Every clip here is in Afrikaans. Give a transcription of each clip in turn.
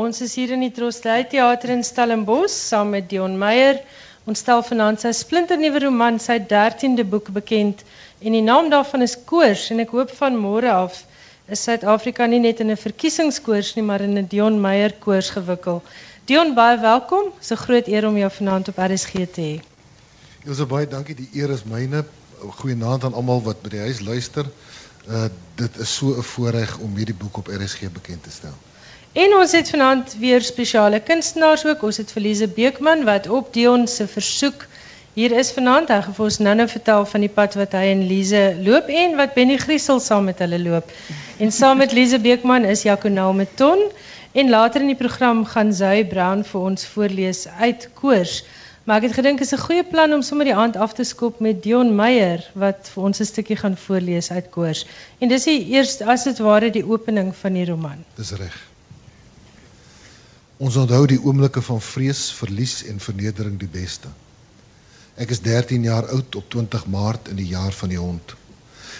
Ons is hier in die Trostdui Theater in Stellenbosch saam met Dion Meyer. Ons stel vanaand sy splinternuwe roman, sy 13de boek bekend en die naam daarvan is Koors en ek hoop van môre af is Suid-Afrika nie net in 'n verkiesingskoors nie, maar in 'n Dion Meyer koors gewikkel. Dion, baie welkom. Dit is 'n groot eer om jou vanaand op RSG te hê. Ons baie dankie. Die eer is myne. Goeienaand aan almal wat by die huis luister. Uh dit is so 'n voorreg om hierdie boek op RSG bekend te stel. En ons het vanaand weer spesiale kunstenaars ook. Ons het Verliese Beekman wat op Dion se versoek hier is vanaand. Hy gaan vir ons nou-nou vertel van die pad wat hy en Lize loop en wat Benny Griesel saam met hulle loop. En saam met Lize Beekman is Jaconaal Meton en later in die program gaan Zoe Brown vir ons voorlees uit Koors. Maar ek het gedink is 'n goeie plan om sommer die aand af te skop met Dion Meyer wat vir ons 'n stukkie gaan voorlees uit Koors. En dis die eerste as dit ware die opening van die roman. Dis reg. Ons onthou die oomblikke van vrees, verlies en vernedering die beste. Ek is 13 jaar oud op 20 Maart in die jaar van die hond.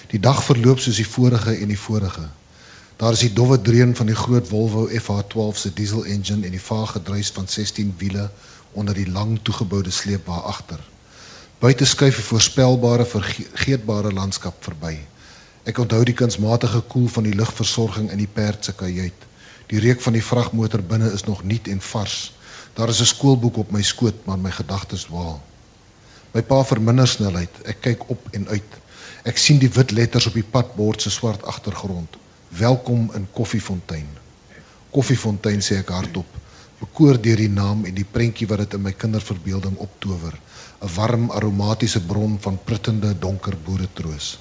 Die dag verloop soos die vorige en die vorige. Daar is die dowwe dreun van die groot Volvo FH12 se diesel engine en die vaag gedruis van 16 wiele onder die lang toegeboude sleepwa agter. Buite skuif 'n voorspelbare vergeetbare landskap verby. Ek onthou die kunsmatige koel van die lugversorging in die perd se kajuit. Die reuk van die vragmotor binne is nog nuut en vars. Daar is 'n skoolboek op my skoot, maar my gedagtes waal. My pa verminder snelheid. Ek kyk op en uit. Ek sien die wit letters op die padbord se swart agtergrond. Welkom in Koffiefontein. Koffiefontein sê ek hardop, bekoor deur die naam en die prentjie wat dit in my kinderverbeelding optower. 'n Warm aromatiese bron van pruttende donker boeretroos.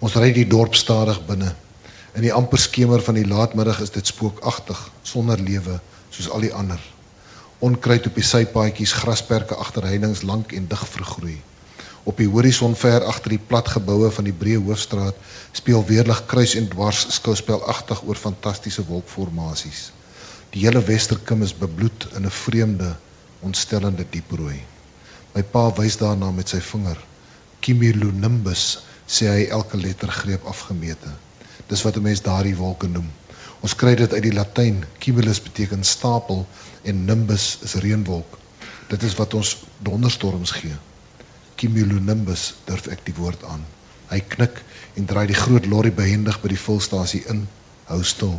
Ons ry die dorp stadig binne. In die amper skemer van die laatmiddag is dit spookagtig, sonder lewe, soos al die ander. Onkruid op die sypaadjies, grasperke agter heininge lank en dig vergroei. Op die horison ver agter die plat geboue van die breë hoofstraat speel weerlig kruis en dwars skouspelagtig oor fantastiese wolkformasies. Die hele Westerkim is bebloed in 'n vreemde, ontstellende dieprooi. My pa wys daarna met sy vinger. Cumulonimbus sê hy elke lettergreep afgemete. Dis wat 'n mens daardie wolke noem. Ons kry dit uit die Latyn. Cumulus beteken stapel en nimbus is reënwolk. Dit is wat ons donderstorms gee. Cumulonimbus durf ek die woord aan. Hy knik en draai die groot lorry behendig by die volstasie in. Hou stil.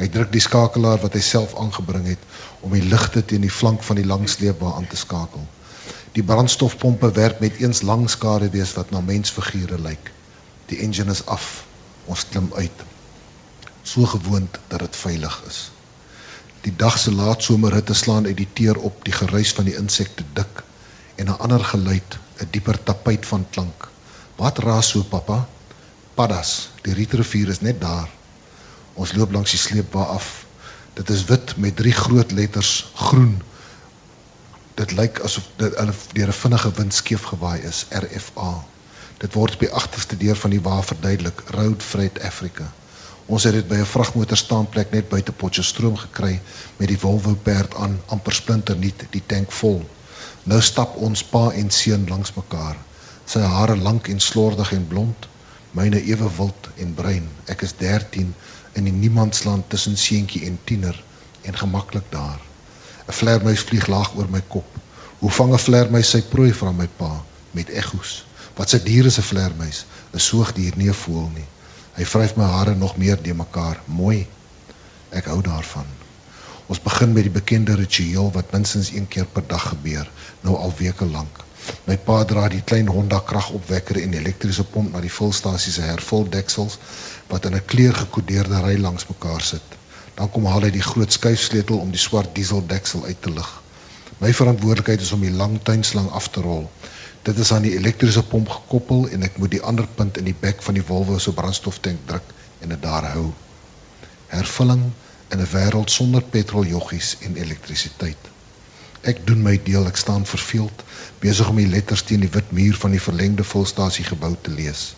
Hy druk die skakelaar wat hy self aangebring het om die ligte teen die flank van die langsleepwa aan te skakel. Die brandstofpompe werk met eens lang skaduwees wat na mensfigure lyk. Die engine is af ons klim uit. So gewoond dat dit veilig is. Die dag se laat somerhitte slaan uit die teer op die geruis van die insekte dik en 'n ander geluid 'n dieper tapuit van klank. Wat raas so pappa paddas die rietrivier is net daar. Ons loop langs die sleepwa af. Dit is wit met drie groot letters groen. Dit lyk asof dit deur 'n vinnige wind skeef gewaai is RFA Dit word op die agterste deur van die wa verduidelik, Road Freight Africa. Ons het dit by 'n vragmotor staanplek net buite Potchefstroom gekry met die Volvo perd aan, amper splinter nuut, die tank vol. Nou stap ons pa en seun langs mekaar. Sy hare lank en slordig en blond, myne ewe wild en bruin. Ek is 13 in die niemandsland tussen seentjie en tiener en gemaklik daar. 'n Vlermuis vlieg laag oor my kop. Hoe vang 'n vlermuis sy prooi van my pa met eggoes? Wat se dier is 'n vleermuis? 'n Soogdier nie 'n voël nie. Hy vryf my hare nog meer de mekaar. Mooi. Ek hou daarvan. Ons begin met die bekende ritueel wat minstens een keer per dag gebeur, nou al weke lank. My pa dra die klein Honda kragopwekker en elektriese pomp na die volstasie se hervul deksels wat in 'n kleurgekodeerde ry langs mekaar sit. Dan kom haal hy die groot skuifsleutel om die swart diesel deksel uit te lig. My verantwoordelikheid is om die lang tuinslang af te rol. Dit is aan die elektriese pomp gekoppel en ek moet die ander punt in die bek van die Volvo se brandstoftank druk en dit daar hou. Hervulling in 'n wêreld sonder petroljoggies en elektrisiteit. Ek doen my deel, ek staan verveeld besig om die letters teen die wit muur van die verlengde volstasie gebou te lees.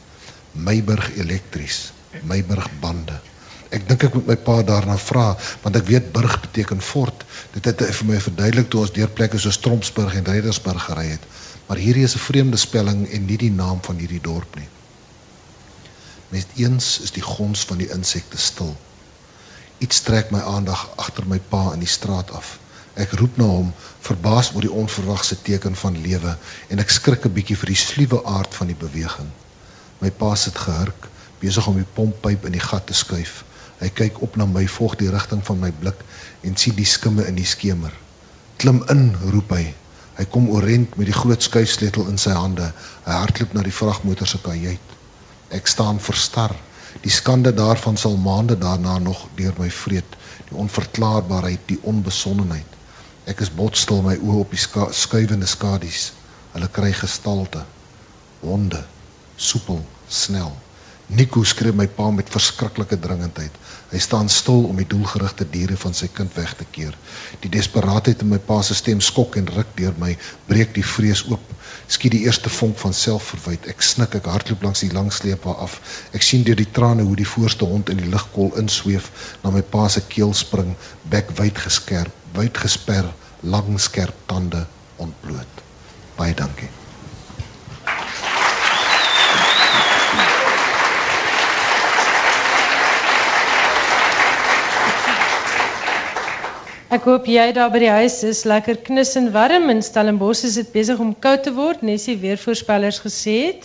Meiburg elektries, Meiburg bande. Ek dink ek moet my pa daarna vra want ek weet burg beteken fort. Dit het vir my verduidelik toe ons deur plekke so Strompsburg en Reddersburg gery het maar hierdie is 'n vreemde spelling en nie die naam van hierdie dorp nie. Met eens is die gons van die insekte stil. Iets trek my aandag agter my pa in die straat af. Ek roep na hom, verbaas oor die onverwagse teken van lewe en ek skrik 'n bietjie vir die sluwe aard van die beweging. My pa sit gehurk, besig om die pomppyp in die gat te skuif. Hy kyk op na my, volg die rigting van my blik en sien die skimme in die skemer. Klim in, roep hy. Hy kom oorent met die groot skuifsleutel in sy hande. Hy hardloop na die vragmotor se kajuit. Ek staan verstar. Die skande daarvan sal maande daarna nog deur my vreet, die onverklaarbaarheid, die onbesonnenheid. Ek is botstil my oë op die ska skuivende skadies. Hulle kry gestalte. Honde, soepel, snel. Nico skree my pa met verskriklike dringendheid. Hy staan stil om die doelgerigte diere van sy kind weg te keer. Die desperaatheid in my pa se stem skok en ruk deur my, breek die vrees oop. Skiet die eerste vonk van selfverwyd. Ek snik, ek hardloop langs die lang sleepa af. Ek sien deur die trane hoe die voorste hond in die ligkol insweef, na my pa se keel spring, bek wyd geskerp, wyd gesper, lang skerp tande ontbloot. Baie dankie. Ek hoop jy daar by die huis is lekker knus en warm in Stellenbosch is dit besig om koud te word, Nessie weer voorspellers gesê het.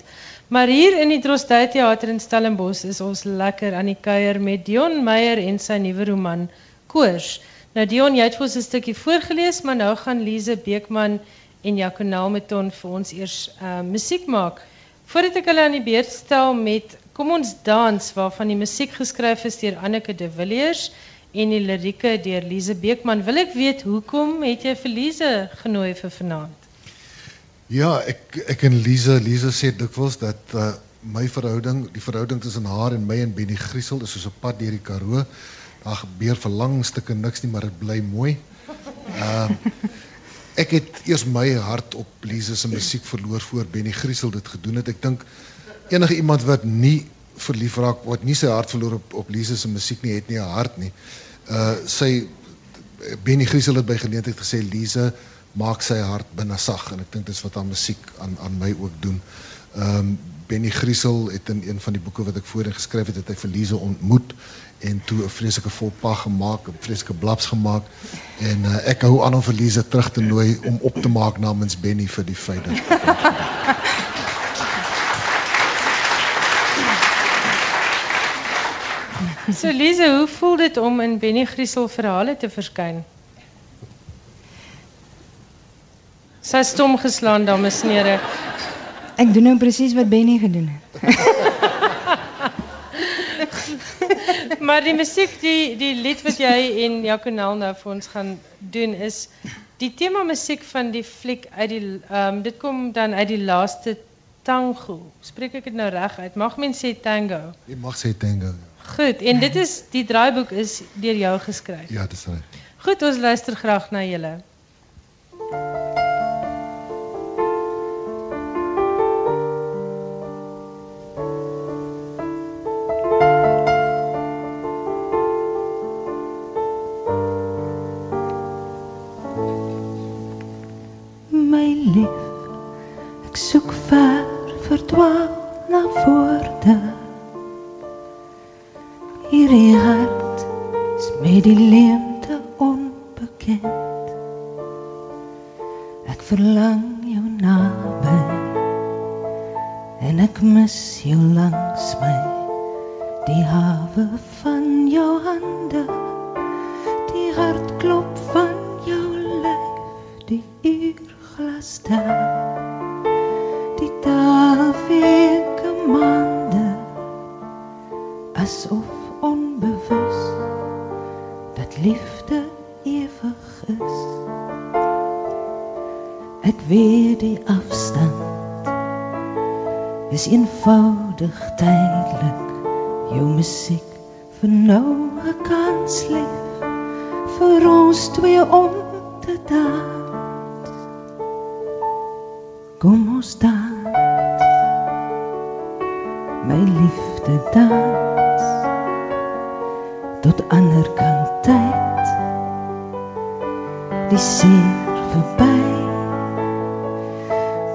Maar hier in die Drostdy Theater in Stellenbosch is ons lekker aan die kuier met Dion Meyer en sy nuwe roman Koors. Nou Dion, jy het vir ons 'n stukkie voorgeles, maar nou gaan Lize Beekman en Jaco Nameton vir ons eers uh, musiek maak. Voordat ek hulle aan die beurt stel met Kom ons dans waarvan die musiek geskryf is deur Anneke de Villiers en die lirieke deur Lize Beekman. Wil ek weet hoekom het jy vir Lize genooi vir vanaand? Ja, ek ek en Lize, Lize sê dikwels dat uh, my verhouding, die verhouding tussen haar en my en Benny Griesel is soos 'n pad deur die Karoo. Daar gebeur vir lang stukke niks nie, maar dit bly mooi. Ehm uh, ek het eers my hart op Lize se musiek verloor voor Benny Griesel dit gedoen het. Ek dink enige iemand wat nie verlief raak wat nie sy hart verloor op op Lise se musiek nie het nie 'n hart nie. Uh sy Benny Griesel het by geleentheid gesê Lise maak sy hart binne sag en ek dink dis wat haar musiek aan aan my ook doen. Um, Benny Griesel het in een van die boeke wat ek voorheen geskryf het, het hy Lise ontmoet en toe 'n vreeslike volpag gemaak, 'n vreeslike blaps gemaak en uh, ek hou aan om vir Lise terug te nooi om op te maak namens Benny vir die feit dat So Lise, hoe voel dit om in Benny Griesel verhale te verskyn? Sy stom geslaan dames en here. Ek doen nou presies wat Benny gedoen het. maar die musiek die die lied wat jy en Jaconel nou vir ons gaan doen is die tema musiek van die fliek uit die ehm um, dit kom dan uit die laaste tango. Spreek ek dit nou reg uit? Mag mens sê tango? Jy mag sê tango. Ja. Goed, en dit is die draaiboek is deur jou geskryf. Ja, dis reg. Goed, ons luister graag na julle. Is eenvoudig tydelik. Jou musiek vir nou 'n kans lief vir ons twee om te dans. Kom ons dans, my liefde dans tot ander kant tyd die seer verby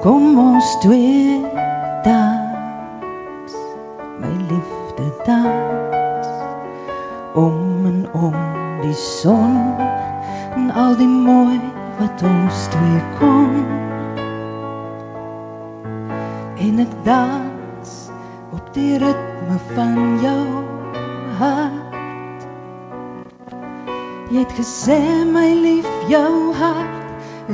kom ons twee Jy het gesê my lief, jou hart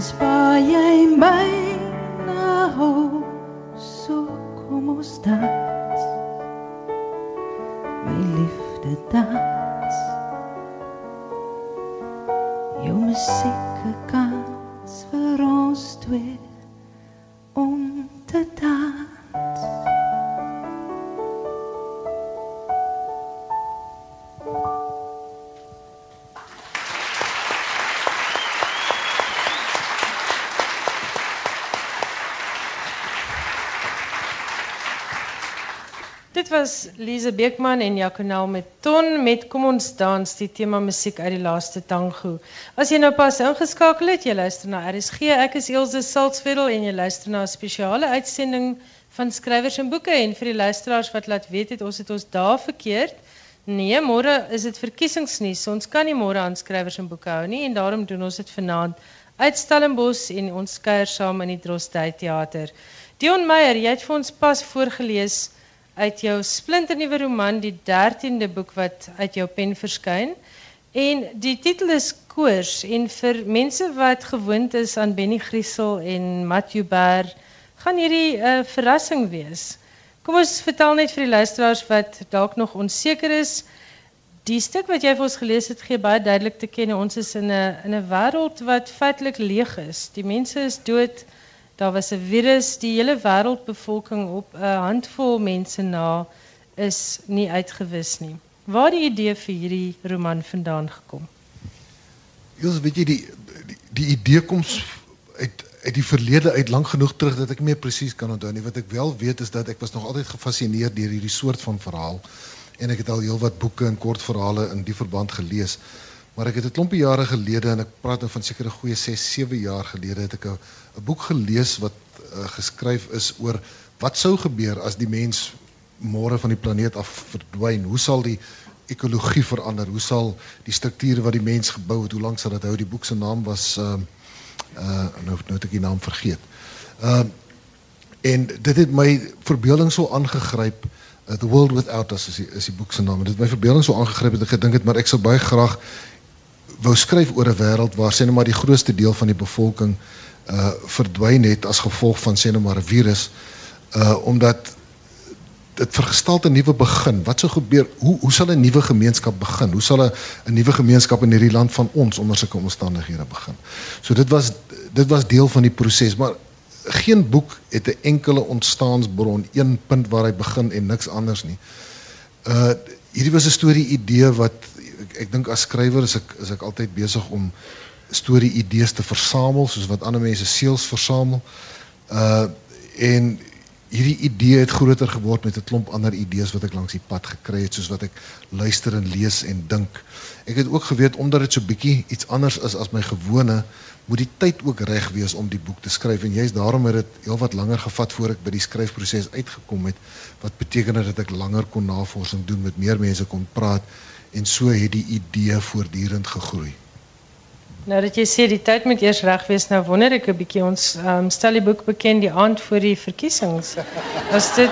Dit was Lise Beekman en Jaconel met Ton met Kom ons dans die tema musiek uit die laaste tango. As jy nou pas ingeskakel het, jy luister na RSG. Ek is Elsje Salzveld en jy luister na 'n spesiale uitsending van skrywers en boeke en vir die luisteraars wat laat weet het ons het ons daar verkeerd. Nee, môre is dit verkiesingsnuus. Ons kan nie môre aan skrywers en boeke hou nie en daarom doen ons dit vanaand uit Stellenbosch en ons kuier saam in die Drostdy Theater. Dion Meyer, jy het vir ons pas voorgeles uit jou splinternuwe roman die 13de boek wat uit jou pen verskyn. En die titel is Koors en vir mense wat gewoond is aan Benny Griesel en Matthew Baer, gaan hierdie 'n uh, verrassing wees. Kom ons vertel net vir die luisteraars wat dalk nog onseker is. Die stuk wat jy vir ons gelees het gee baie duidelik te ken ons is in 'n in 'n wêreld wat feitelik leeg is. Die mense is dood. Daar was 'n virus, die hele wêreldbevolking op 'n handvol mense na is nie uitgewis nie. Waar die idee vir hierdie roman vandaan gekom? Jules, weet jy die die, die idee kom uit uit die verlede uit lank genoeg terug dat ek nie meer presies kan onthou nie. Wat ek wel weet is dat ek was nog altyd gefassineerd deur hierdie soort van verhaal en ek het al heelwat boeke en kortverhale in die verband gelees. Maar ek het 'n klompie jare gelede en ek praat nou van sekere goeie 6, 7 jaar gelede het ek 'n 'n boek gelees wat uh, geskryf is oor wat sou gebeur as die mens môre van die planeet af verdwyn. Hoe sal die ekologie verander? Hoe sal die strukture wat die mens gebou het, hoe lank sal dit hou? Die boek se naam was ehm uh, uh nou nou het ek die naam vergeet. Ehm uh, en dit het my verbeelding so aangegryp. Uh, The World Without Us is die, is die boek se naam. Dit het my verbeelding so aangegryp dat ek gedink het maar ek sou baie graag wou skryf oor 'n wêreld waar sê net maar die grootste deel van die bevolking uh verdwyn het as gevolg van sê net maar 'n virus uh omdat dit vergestel 'n nuwe begin. Wat sou gebeur? Hoe hoe sal 'n nuwe gemeenskap begin? Hoe sal 'n 'n nuwe gemeenskap in hierdie land van ons onder sulke omstandighede begin? So dit was dit was deel van die proses, maar geen boek het 'n enkele ontstaansbron, een punt waar hy begin en niks anders nie. Uh hierdie was 'n storie idee wat ek, ek dink as skrywer is ek is ek altyd besig om storie idees te versamel soos wat ander mense seels versamel. Uh en hierdie idee het groter geword met 'n klomp ander idees wat ek langs die pad gekry het soos wat ek luister en lees en dink. Ek het ook geweet omdat dit so bietjie iets anders is as my gewone, moet die tyd ook reg wees om die boek te skryf en juist daarom het dit heelwat langer gevat voor ek by die skryfproses uitgekom het wat beteken dat ek langer kon navorsing doen met meer mense kon praat en so het die idee voortdurend gegroei. Nou dat jy sê die tyd moet eers reg wees, nou wonder ek 'n bietjie ons um, stel die boek bekend die aand voor die verkiesings. Was dit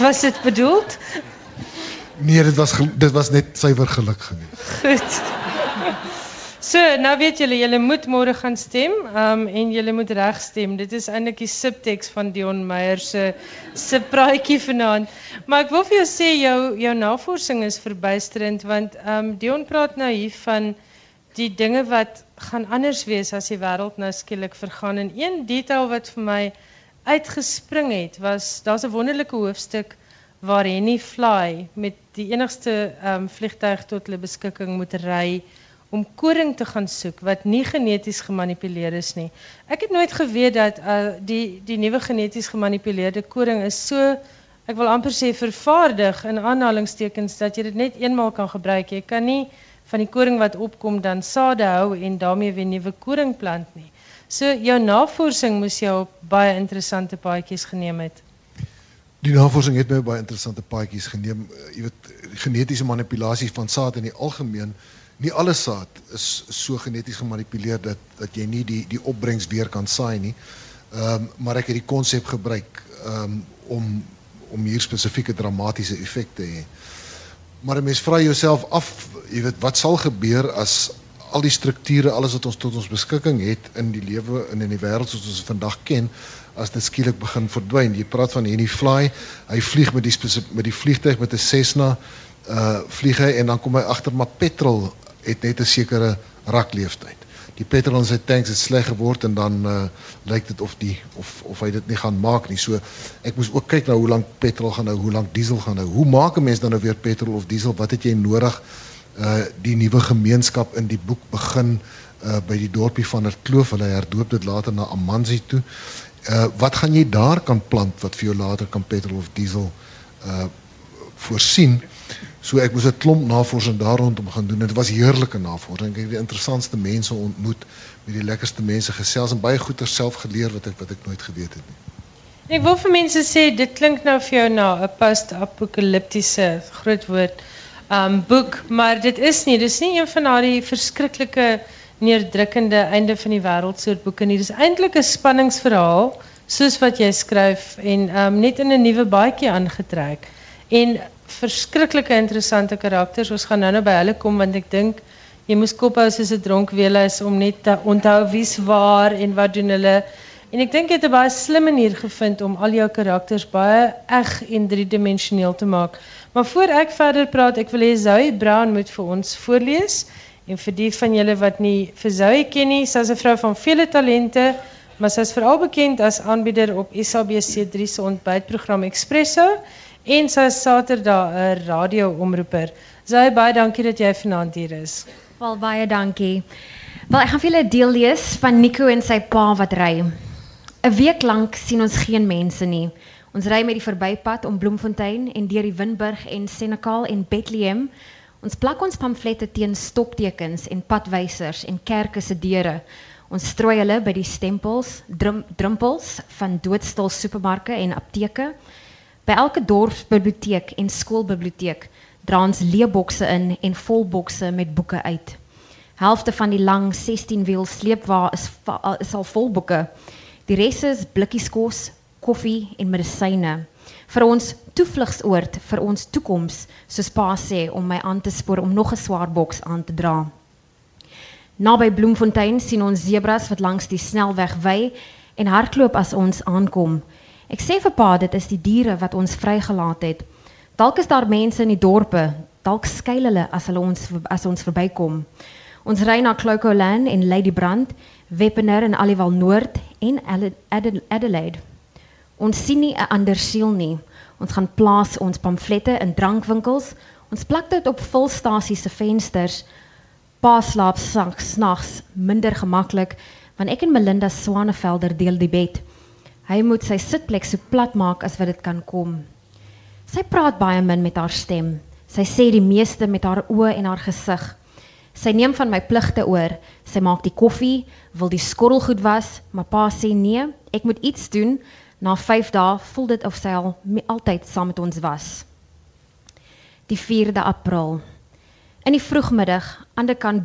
was dit bedoeld? Nee, dit was dit was net suiwer geluk geweest. Goed. So, nou weet julle, julle moet môre gaan stem, um, en julle moet reg stem. Dit is eintlik die subtekst van Dion Meyer se se praatjie vanaand. Maar ek wil vir jou sê jou jou navorsing is verbuisterend want um, Dion praat nou hier van die dinge wat gaan anders wees as die wêreld nou skielik vergaan en een detail wat vir my uitgespring het was daar's 'n wonderlike hoofstuk waar Henny Fly met die enigste um, vliegtuig tot hulle beskikking moet ry om koring te gaan soek wat nie geneties gemanipuleer is nie. Ek het nooit geweet dat uh, die die nuwe geneties gemanipuleerde koring is so ek wil amper sê vervaardig in aanhalingstekens dat jy dit net eenmaal kan gebruik. Jy kan nie van die koring wat opkom dan sade hou en daarmee weer nuwe koring plant nie. So jou navorsing moes jou op baie interessante paadjies geneem het. Die navorsing het my baie interessante paadjies geneem. Uh, Jy weet genetiese manipulasie van saad in die algemeen Nie alle saad is so geneties gemanipuleer dat dat jy nie die die opbrengs weer kan saai nie. Ehm um, maar ek het die konsep gebruik ehm um, om om hier spesifieke dramatiese effekte te hê. Maar 'n mens vra jouself af, jy weet, wat sal gebeur as al die strukture, alles wat ons tot ons beskikking het in die lewe en in die wêreld soos ons vandag ken, as dit skielik begin verdwyn. Jy praat van Henny Fly, hy vlieg met die met die vliegtyg met 'n Cessna uh vlieg hy en dan kom hy agter maar petrol het net 'n sekere rakleeftyd. Die petrol in sy tanks het sleg geword en dan uh lyk dit of die of of hy dit nie gaan maak nie. So ek moes ook kyk na hoe lank petrol gaan nou, hoe lank diesel gaan nou. Hoe maak 'n mens dan nou weer petrol of diesel? Wat het jy nodig? Uh die nuwe gemeenskap in die boek begin uh by die dorpie van der Kloof. Hulle herdoop dit later na Amanzi toe. Uh wat gaan jy daar kan plant wat vir jou later kan petrol of diesel uh voorsien? So ek moes 'n klomp navorsing daar rondom gaan doen. Dit was heerlike navorsing. Ek het die interessantste mense ontmoet, met die lekkerste mense gesels en baie goeie self geleer wat ek wat ek nooit geweet het nie. Ek wil vir mense sê dit klink nou vir jou na 'n post-apokaliptiese groot woord um boek, maar dit is nie. Dis nie een van daardie verskriklike neerdrukkende einde van die wêreld soort boeke nie. Dis eintlik 'n spanningsverhaal soos wat jy skryf en um net in 'n nuwe baadjie aangetrek. En verskriklike interessante karakters. Ons gaan nou nou by hulle kom want ek dink jy moes kop hou soos 'n dronk weelis om net te onthou wie's waar en wat doen hulle. En ek dink jy het 'n baie slim manier gevind om al jou karakters baie eg en driedimensioneel te maak. Maar voor ek verder praat, ek wil hê Zoe Brown moet vir ons voorlees. En vir die van julle wat nie vir Zoe ken nie, sy's 'n vrou van vele talente, maar sy's veral bekend as aanbieder op SABC3 se ontbytprogram Expresso en sy is Saterdag 'n radio-omroeper. Zoe, baie dankie dat jy vanaand hier is. Wel baie dankie. Wel ek gaan vir julle deel lees van Nico en sy pa wat ry. 'n Week lank sien ons geen mense nie. Ons ry met die verbypad om Bloemfontein en deur die Winburg en Senekal en Bethlehem Ons plak ons pamflette teen stoptekens en padwysers en kerke se deure. Ons strooi hulle by die stempels, drum, drumpels van doodstil supermarkte en apteke. By elke dorpsbiblioteek en skoolbiblioteek dra ons leebokse in en volbokse met boeke uit. Helfte van die lang 16-wiel sleepwa is is al vol boeke. Die res is blikkies kos, koffie en medisyne vir ons toevlugsoord vir ons toekoms, soos pa sê om my aan te spoor om nog 'n swaar boks aan te dra. Naby Bloemfontein sien ons zebras wat langs die snelweg wy en hardloop as ons aankom. Ek sê vir pa dit is die diere wat ons vrygelaat het. Dalk is daar mense in die dorpe, dalk skuil hulle as hulle ons as ons verbykom. Ons ry na Clocolan en Ladybrand, Weppener en Aliwal Noord en Adelaide. Ons sien nie 'n ander siel nie. Ons gaan plaas ons pamflette in drankwinkels. Ons plak dit op volstasie se vensters. Pa slaap snags minder gemaklik want ek en Melinda Swanevelder deel die bed. Hy moet sy sitplek so plat maak as wat dit kan kom. Sy praat baie min met haar stem. Sy sê die meeste met haar oë en haar gesig. Sy neem van my pligte oor. Sy maak die koffie, wil die skottelgoed was, maar pa sê nee, ek moet iets doen Na 5 dae voel dit of sy al altyd saam met ons was. Die 4de April. In die vroegmiddag aan die kant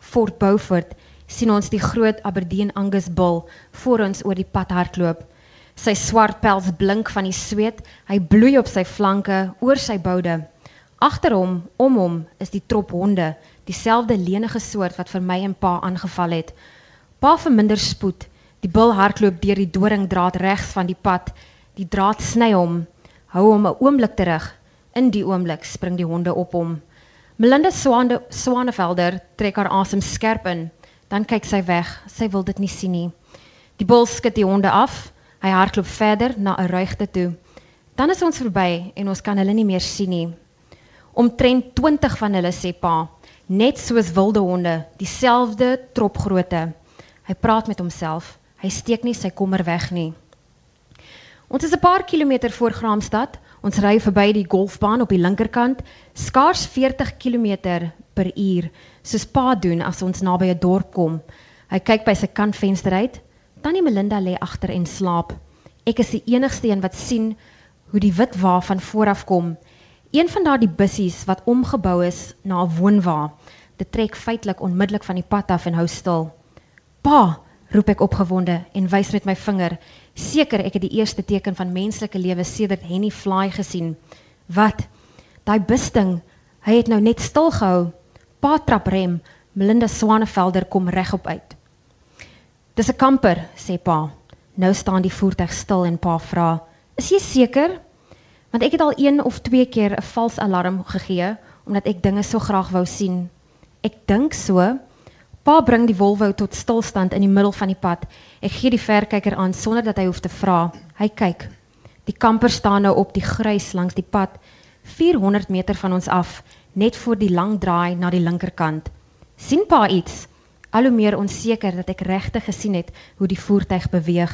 Fort Beaufort sien ons die groot Aberdeen Angus bul voor ons oor die pad hardloop. Sy swart pels blink van die sweet, hy bloei op sy flanke, oor sy boude. Agter hom, om hom, is die trop honde, dieselfde lenige soort wat vir my en pa aangeval het. Pa verminder spoed Die bil hardloop deur die doringdraad regs van die pad. Die draad sny hom, hou hom 'n oomblik terug. In die oomblik spring die honde op hom. Melinda Swane Swanevelder trek haar asem skerp in. Dan kyk sy weg. Sy wil dit nie sien nie. Die bil skud die honde af. Hy hardloop verder na 'n ruigte toe. Dan is ons verby en ons kan hulle nie meer sien nie. Omtrent 20 van hulle sê pa, net soos wilde honde, dieselfde tropgrootte. Hy praat met homself. Hy steek nie sy kommer weg nie. Ons is 'n paar kilometer voor Graamsstad. Ons ry verby die golfbaan op die linkerkant, skaars 40 km per uur, soos pa doen as ons naby 'n dorp kom. Hy kyk by sy kantvenster uit. Tannie Melinda lê agter en slaap. Ek is die enigste een wat sien hoe die wit wa van vooraf kom. Een van daardie bussies wat omgebou is na 'n woonwa. Dit trek feitelik onmiddellik van die pad af en hou stil. "Pa!" roep ek opgewonde en wys met my vinger. Seker ek het die eerste teken van menslike lewe sedert Henny Fly gesien. Wat? Daai busding. Hy het nou net stil gehou. Pa trap rem. Melinda Swanevelder kom regop uit. Dis 'n kamper, sê pa. Nou staan die voertuig stil en pa vra: "Is jy seker?" Want ek het al een of twee keer 'n vals alarm gegee omdat ek dinge so graag wou sien. Ek dink so. Pa bring die Volvo tot stilstand in die middel van die pad. Ek gee die verkyker aan sonder dat hy hoef te vra. Hy kyk. Die kamper staan nou op die grys langs die pad 400 meter van ons af, net voor die lang draai na die linkerkant. sien pa iets? Al hoe meer onseker dat ek regtig gesien het hoe die voertuig beweeg.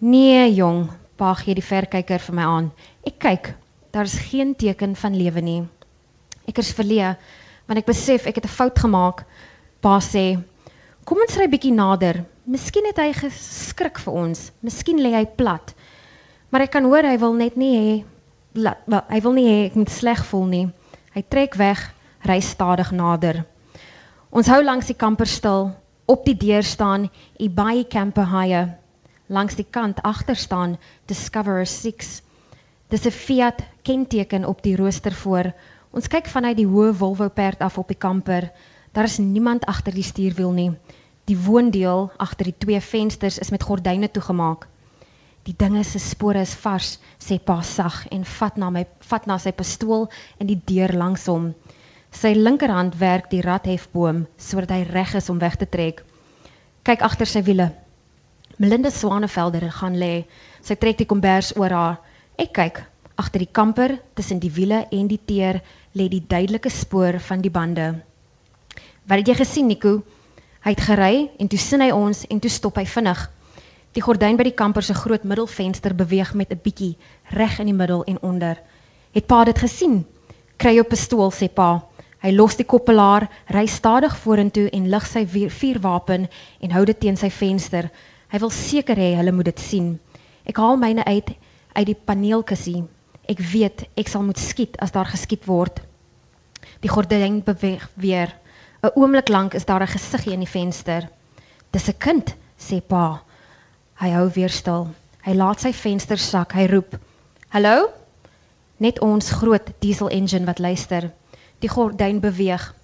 Nee, jong, pa gee die verkyker vir my aan. Ek kyk. Daar's geen teken van lewe nie. Ek is verleë want ek besef ek het 'n fout gemaak. Pa sê: "Kom ons ry bietjie nader. Miskien het hy geskrik vir ons. Miskien lê hy plat." Maar ek kan hoor hy wil net nie hê hy wil nie hê ek moet sleg voel nie. Hy trek weg, ry stadig nader. Ons hou langs die kamper stil. Op die deur staan Ibai Camper Hire. Langs die kant agter staan Discoverer 6. Dis 'n Fiat kenteken op die rooster voor. Ons kyk vanuit die hoë Volvo perd af op die kamper. Daar is niemand agter die stuurwiel nie. Die woondeel agter die twee vensters is met gordyne toegemaak. Die dinge se spore is vars, sê pa sag en vat na my vat na sy pistool in die deur langs hom. Sy linkerhand werk die radhefboom sodat hy reg is om weg te trek. Kyk agter sy wiele. Melinda Swanevelder gaan lê. Sy trek die kombers oor haar. Ek kyk agter die kamper tussen die wiele en die teer lê die duidelike spoor van die bande. Wat het jy gesien, Nico? Hy het gery en toe sien hy ons en toe stop hy vinnig. Die gordyn by die kamper se groot middelvenster beweeg met 'n bietjie reg in die middel en onder. Het pa dit gesien? Kry jou pistool, sê pa. Hy los die koppelaar, ry stadig vorentoe en lig sy vuurwapen en hou dit teen sy venster. Hy wil seker hê hulle moet dit sien. Ek haal myne uit uit die paneelkussie. Ek weet ek sal moet skiet as daar geskiet word. Die gordyn beweeg weer. 'n Oomblik lank is daar 'n gesiggie in die venster. Dis 'n kind, sê pa. Hy hou weer stil. Hy laat sy venster sak. Hy roep: "Hallo?" Net ons groot diesel engine wat luister. Die gordyn beweeg.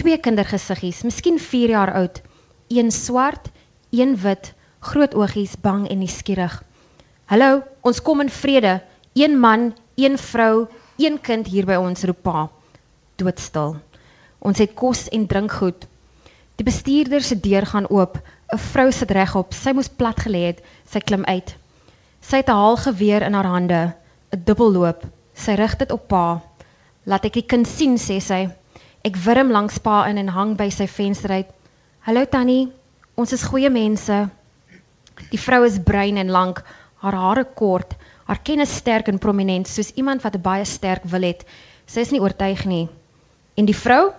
Twee kindergesiggies, miskien 4 jaar oud. Een swart, een wit, groot oogies, bang en nuuskierig. "Hallo, ons kom in vrede. Een man, een vrou, een kind hier by ons," roep pa. Doodstil. Ons het kos en drinkgoed. Die bestuurder se deur gaan oop. 'n Vrou sit regop. Sy moes plat gelê het. Sy klim uit. Sy het 'n haalgeweer in haar hande, 'n dubbelloop. Sy rig dit op pa. "Laat ek die kind sien," sê sy. Ek wurm langs pa in en hang by sy venster uit. "Hallo tannie, ons is goeie mense." Die vrou is bruin en lank, haar hare kort, haar kennis sterk en prominent, soos iemand wat baie sterk wil het. Sy is nie oortuig nie. En die vrou?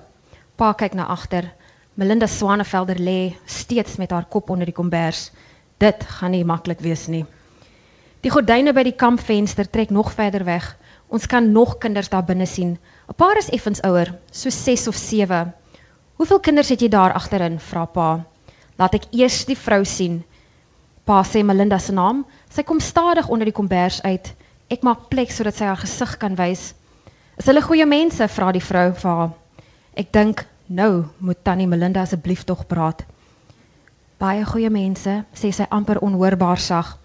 Pa kyk na agter. Melinda Swanevelder lê steeds met haar kop onder die kombers. Dit gaan nie maklik wees nie. Die gordyne by die kampvenster trek nog verder weg. Ons kan nog kinders daar binne sien. 'n Paar is effens ouer, so 6 of 7. Hoeveel kinders het jy daar agterin? vra pa. Laat ek eers die vrou sien. Pa sê Melinda se naam. Sy kom stadig onder die kombers uit. Ek maak plek sodat sy haar gesig kan wys. Is hulle goeie mense? vra die vrou vir haar. Ek dink nou moet tannie Melinda asseblief tog praat. Baie goeie mense, sê sy amper onhoorbaar sag.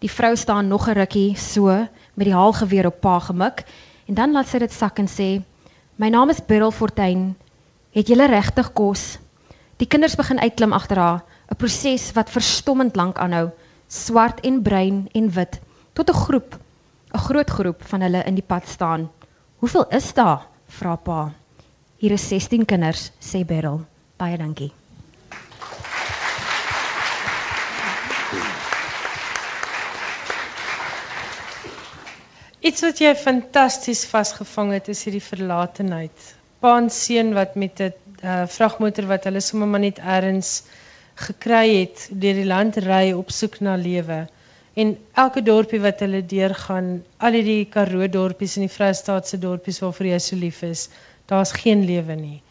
Die vrou staan nog 'n rukkie so met die haalgeweer op pa gemik en dan laat sy dit sak en sê: "My naam is Beryl Fortuin. Het julle regtig kos?" Die kinders begin uitklim agter haar, 'n proses wat verstommend lank aanhou, swart en bruin en wit, tot 'n groep, 'n groot groep van hulle in die pad staan. "Hoeveel is daar?" vra pa. "Hier is 16 kinders," sê Beryl. "Baie dankie." Iets wat jy fantasties vasgevang het is hierdie verlatenheid. Pa en seun wat met 'n uh, vragmotor wat hulle sommer maar net ergens gekry het deur die land ry op soek na lewe. En elke dorpie wat hulle deurgaan, al die Karoo dorpies en die Vrystaatse dorpies waarvoor jy so lief is, daar's geen lewe nie.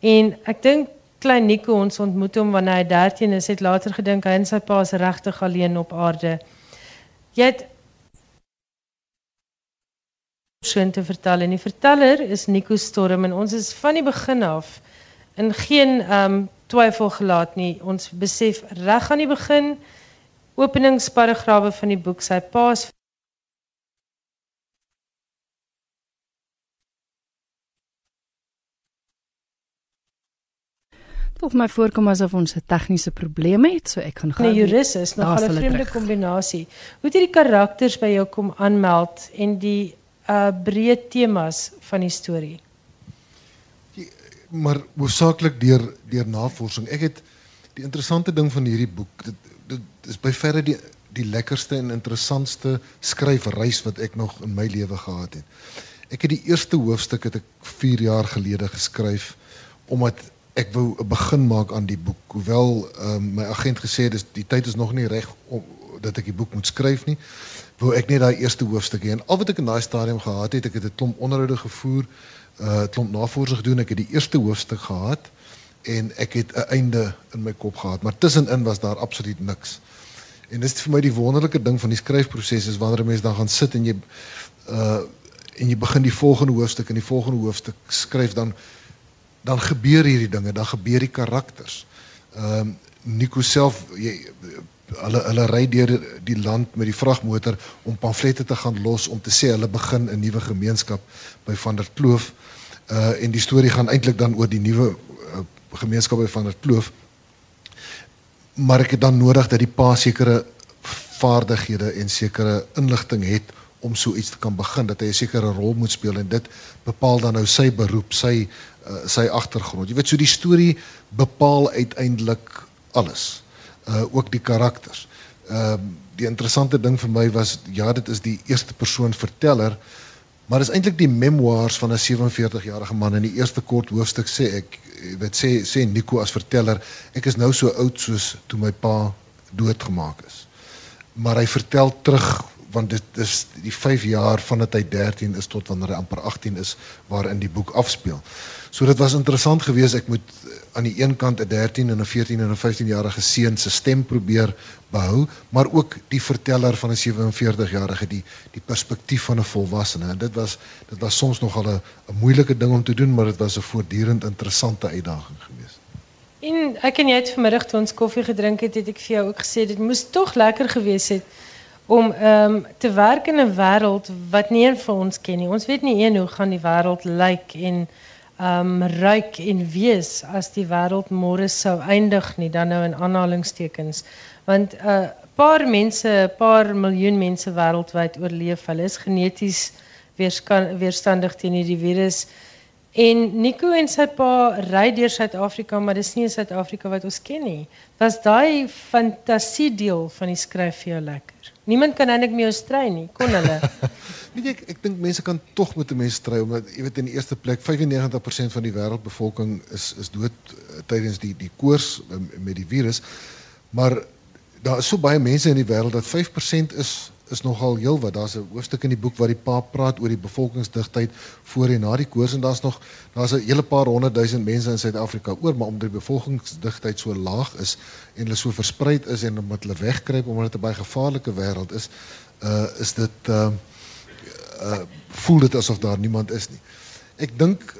En ek dink klein Nico ons ontmoet hom wanneer hy 13 is, het later gedink hy en sy pa is regtig alleen op aarde. Jy het persoon te vertel en die verteller is Nico Storm en ons is van die begin af in geen um twyfel gelaat nie. Ons besef reg aan die begin openingsparagrawe van die boek sy pa's Of my voorkom asof ons 'n tegniese probleem het, so ek gaan gou. Nee, jurist is nog 'n vreemde kombinasie. Hoe het hierdie karakters by jou kom aanmeld en die uh breë temas van die storie? Maar hoofsaaklik deur deur navorsing. Ek het die interessante ding van hierdie boek, dit dit is by verre die die lekkerste en interessantste skryfreis wat ek nog in my lewe gehad het. Ek het die eerste hoofstuk het ek 4 jaar gelede geskryf omdat ek wou 'n begin maak aan die boek. Hoewel um, my agent gesê het dis die tyd is nog nie reg om dat ek die boek moet skryf nie, wou ek net daai eerste hoofstuk hê. En al wat ek in daai stadium gehad het, ek het 'n klomp onderhoude gevoer, 'n uh, klomp navorsing gedoen. Ek het die eerste hoofstuk gehad en ek het 'n einde in my kop gehad, maar tussenin was daar absoluut niks. En dis vir my die wonderlike ding van die skryfproses is wanneer 'n mens dan gaan sit en jy uh en jy begin die volgende hoofstuk en die volgende hoofstuk skryf dan dan gebeur hierdie dinge, dan gebeur die karakters. Ehm um, Nico self jy hulle hulle ry deur die land met die vragmotor om pamflette te gaan los om te sê hulle begin 'n nuwe gemeenskap by Van der Kloof. Uh en die storie gaan eintlik dan oor die nuwe uh, gemeenskap by Van der Kloof. Maar ek het dan nodig dat die pa sekere vaardighede en sekere inligting het om so iets te kan begin dat hy 'n sekere rol moet speel en dit bepaal dan nou sy beroep, sy uh, sy agtergrond. Jy weet so die storie bepaal uiteindelik alles. Uh ook die karakters. Ehm uh, die interessante ding vir my was ja, dit is die eerste persoon verteller, maar dis eintlik die memoirs van 'n 47-jarige man in die eerste kort hoofstuk sê ek weet sê sê Nico as verteller, ek is nou so oud soos toe my pa doodgemaak is. Maar hy vertel terug want dit is die 5 jaar vandat hy 13 is tot wanneer hy amper 18 is waarin die boek afspeel. So dit was interessant geweest ek moet aan die een kant 'n 13 en 'n 14 en 'n 15 jarige seun se stem probeer behou, maar ook die verteller van 'n 47 jarige die die perspektief van 'n volwassene. En dit was dit was soms nogal 'n 'n moeilike ding om te doen, maar dit was 'n voortdurend interessante uitdaging geweest. En ek en jy het vanmiddag toe ons koffie gedrink het, het ek vir jou ook gesê dit moes tog lekker geweest het om um, te werken in een wereld wat niet een van ons ken nie. Ons weet niet een hoe gaan die wereld lyk en um ruik en wees as die wêreld môre sou eindig nie dan nou in aanhalingstekens. Want 'n uh, paar mense, 'n paar miljoen mense wêreldwyd oorleef. Hulle is geneties weerstandig teen hierdie virus. En Nico en sy pa ry deur Suid-Afrika, maar dis nie 'n Suid-Afrika wat ons ken nie. Was daai fantasie deel van die skryf vir jou lekker? Niemand kan eintlik met jou stry nie, kon hulle. Weet jy ek ek dink mense kan tog met 'n mens stry omdat jy weet in die eerste plek 95% van die wêreldbevolking is is dood uh, tydens die die koors uh, met die virus. Maar daar is so baie mense in die wêreld dat 5% is is nogal heel wat. Daar's 'n hoofstuk in die boek waar die pa praat oor die bevolkingsdigtheid voor en na die koers en daar's nog daar's 'n hele paar honderd duisend mense in Suid-Afrika oor, maar omdat die bevolkingsdigtheid so laag is en hulle so verspreid is en omdat hulle wegkruip omdat dit 'n baie gevaarlike wêreld is, uh is dit uh uh voel dit asof daar niemand is nie. Ek dink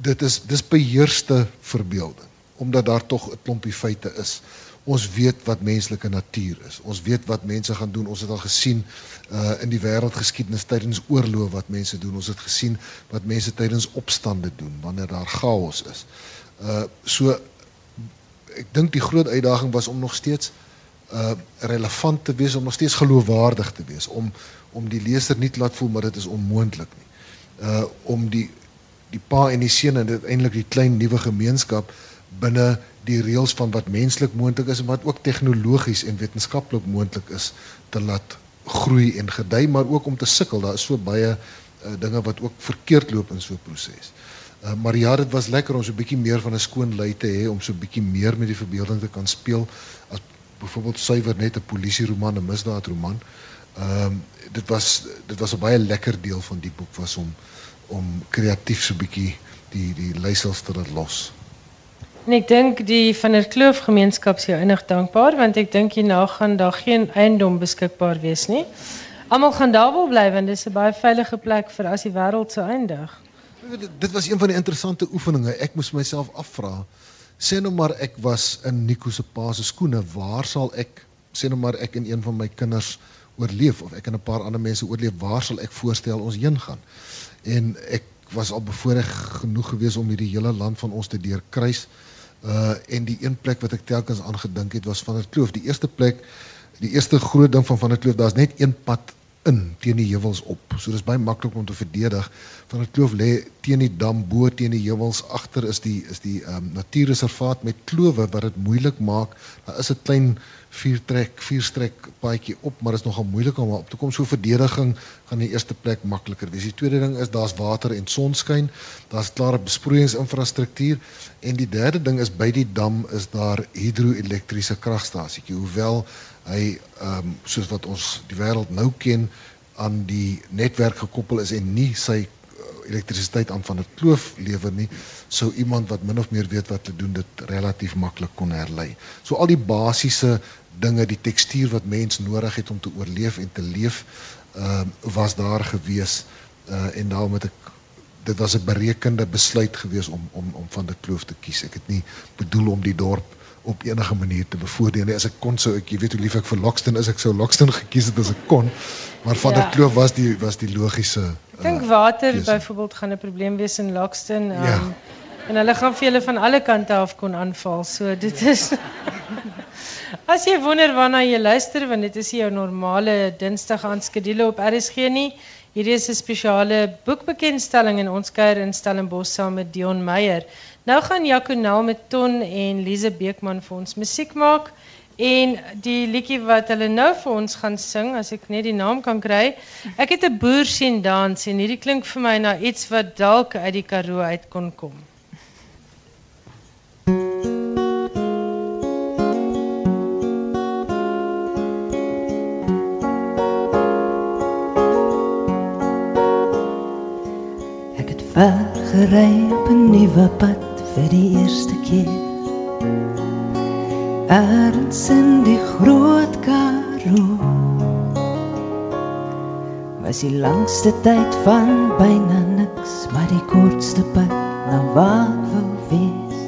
dit is dis beheerste verbeelding omdat daar tog 'n klompie feite is ons weet wat menslike natuur is. Ons weet wat mense gaan doen. Ons het al gesien uh in die wêreldgeskiedenis tydens oorloë wat mense doen. Ons het gesien wat mense tydens opstande doen wanneer daar chaos is. Uh so ek dink die groot uitdaging was om nog steeds uh relevant te wees, om nog steeds geloofwaardig te wees, om om die leser nie te laat voel maar dit is onmoontlik nie. Uh om die die pa en die seun en dit eintlik die klein nuwe gemeenskap binne die reëls van wat menslik moontlik is en wat ook tegnologies en wetenskaplik moontlik is te laat groei en gedei maar ook om te sukkel daar is so baie uh, dinge wat ook verkeerd loop in so 'n proses. Uh, maar ja dit was lekker om so 'n bietjie meer van 'n skoon lei te hê om so 'n bietjie meer met die verbeelding te kan speel as byvoorbeeld suiwer net 'n polisieroman 'n misdaadroman. Ehm um, dit was dit was 'n baie lekker deel van die boek was om om kreatief so 'n bietjie die die leiersels te laat los. En ek dink die van der Kloof gemeenskap is jou enig dankbaar want ek dink hierna gaan daar geen eiendom beskikbaar wees nie. Almal gaan daar wil bly want dit is 'n baie veilige plek vir as die wêreld sou eindig. Dit, was een van die interessante oefeninge. Ek moes myself afvra. Sê nou maar ek was in Nico se pa se skoene, waar sal ek sê nou maar ek en een van my kinders oorleef of ek en 'n paar ander mense oorleef, waar sal ek voorstel ons heen gaan? En ek was al bevoorreg genoeg geweest om hierdie hele land van ons te deurkruis. Uh en die een plek wat ek telkens aan gedink het was van der Kloof. Die eerste plek, die eerste groot ding van van der Kloof, daar's net een pad in teen die heuwels op. So dis baie maklik om te verdedig. Van der Kloof lê teen die dam, bo teen die heuwels, agter is die is die ehm um, natuurreservaat met klowe wat dit moeilik maak. Daar is 'n klein vier trek vier strek paadjie op maar dit is nogal moeilik om op te kom so verdediging gaan die eerste plek makliker wees. Die tweede ding is daar's water en sonskyn. Daar's klare besproeiingsinfrastruktuur en die derde ding is by die dam is daar hidroelektriese kragstasie. Hoewel hy ehm um, soos wat ons die wêreld nou ken aan die netwerk gekoppel is en nie sy elektrisiteit aan van 'n kloof lewer nie, sou iemand wat min of meer weet wat te doen dit relatief maklik kon herlei. So al die basiese dinge, die tekstuur wat mens nodig het om te oorleef en te leef, ehm uh, was daar gewees uh en daarom het ek dit was 'n berekende besluit gewees om om om van die kloof te kies. Ek het nie bedoel om die dorp op enige manier te bevoordeel. As ek kon sou ek, jy weet hoe lief ek vir Lockston is, ek sou Lockston gekies het as ek kon. Maar van ja. der Kloof was die was die logiese Ek dink uh, water uh, byvoorbeeld gaan 'n probleem wees in Lockston. Um, ja. En hulle gaan vir julle van alle kante af kon aanval. So dit is As jy wonder waarna jy luister want dit is jou normale Dinsdag aan skedule op RSG nie. Hierdie is 'n spesiale boekbekendstelling in ons kuier in Stellenbosch saam met Dion Meyer. Nou gaan Jaconel met Ton en Lize Beekman vir ons musiek maak en die liedjie wat hulle nou vir ons gaan sing as ek net die naam kan kry. Ek het 'n boer sien dans en hierdie klink vir my na iets wat dalk uit die Karoo uit kon kom. Vergery op 'n nuwe pad vir die eerste keer. Erns in die groot Karoo. Was die langste tyd van byna niks, maar die kortste pad na waar ek wou wees.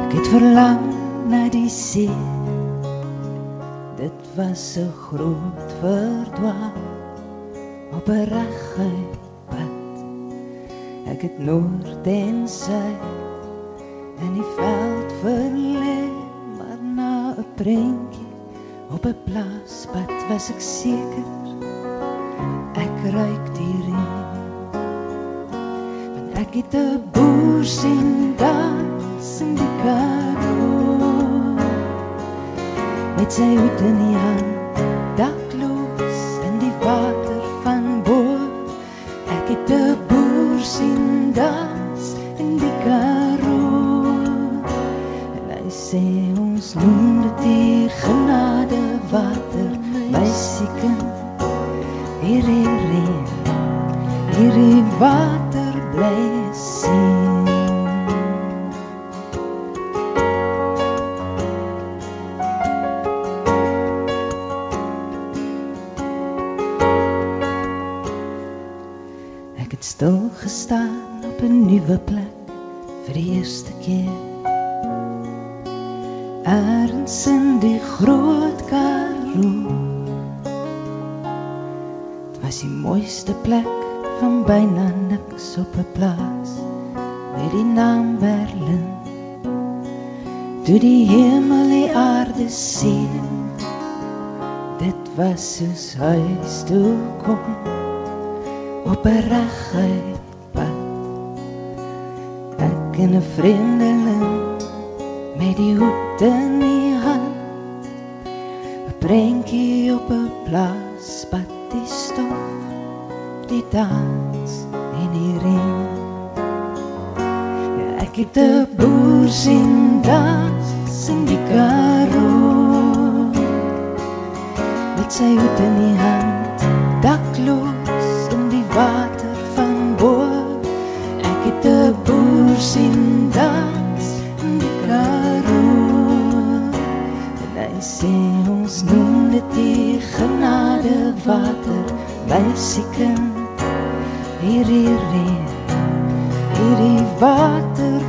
Ek het verlang na die see. Dit was so groot verdwaal op 'n reguit Ek het noord en suid in die veld verlê, maar na 'n prentjie op 'n plaaspad was ek seker ek ruik die reën. Want ek het 'n boer sien dans in die Karoo met sy hoed in die hand, hier Toe die hemel die aarde sien. Dit was soos huis toe kom op 'n reguit pad. Ek en 'n vriendeling met die hoed in die hand. 'n Prentjie op 'n plaas, pad die stof, die dans in die ring het 'n boer sien dans in die karoo. Met sy hoed in die hand, dakloos in die water van bo. Ek het 'n boer sien dans in die karoo. En hy sê ons noem dit die genade water, by seker. Hier hier hier, hierdie water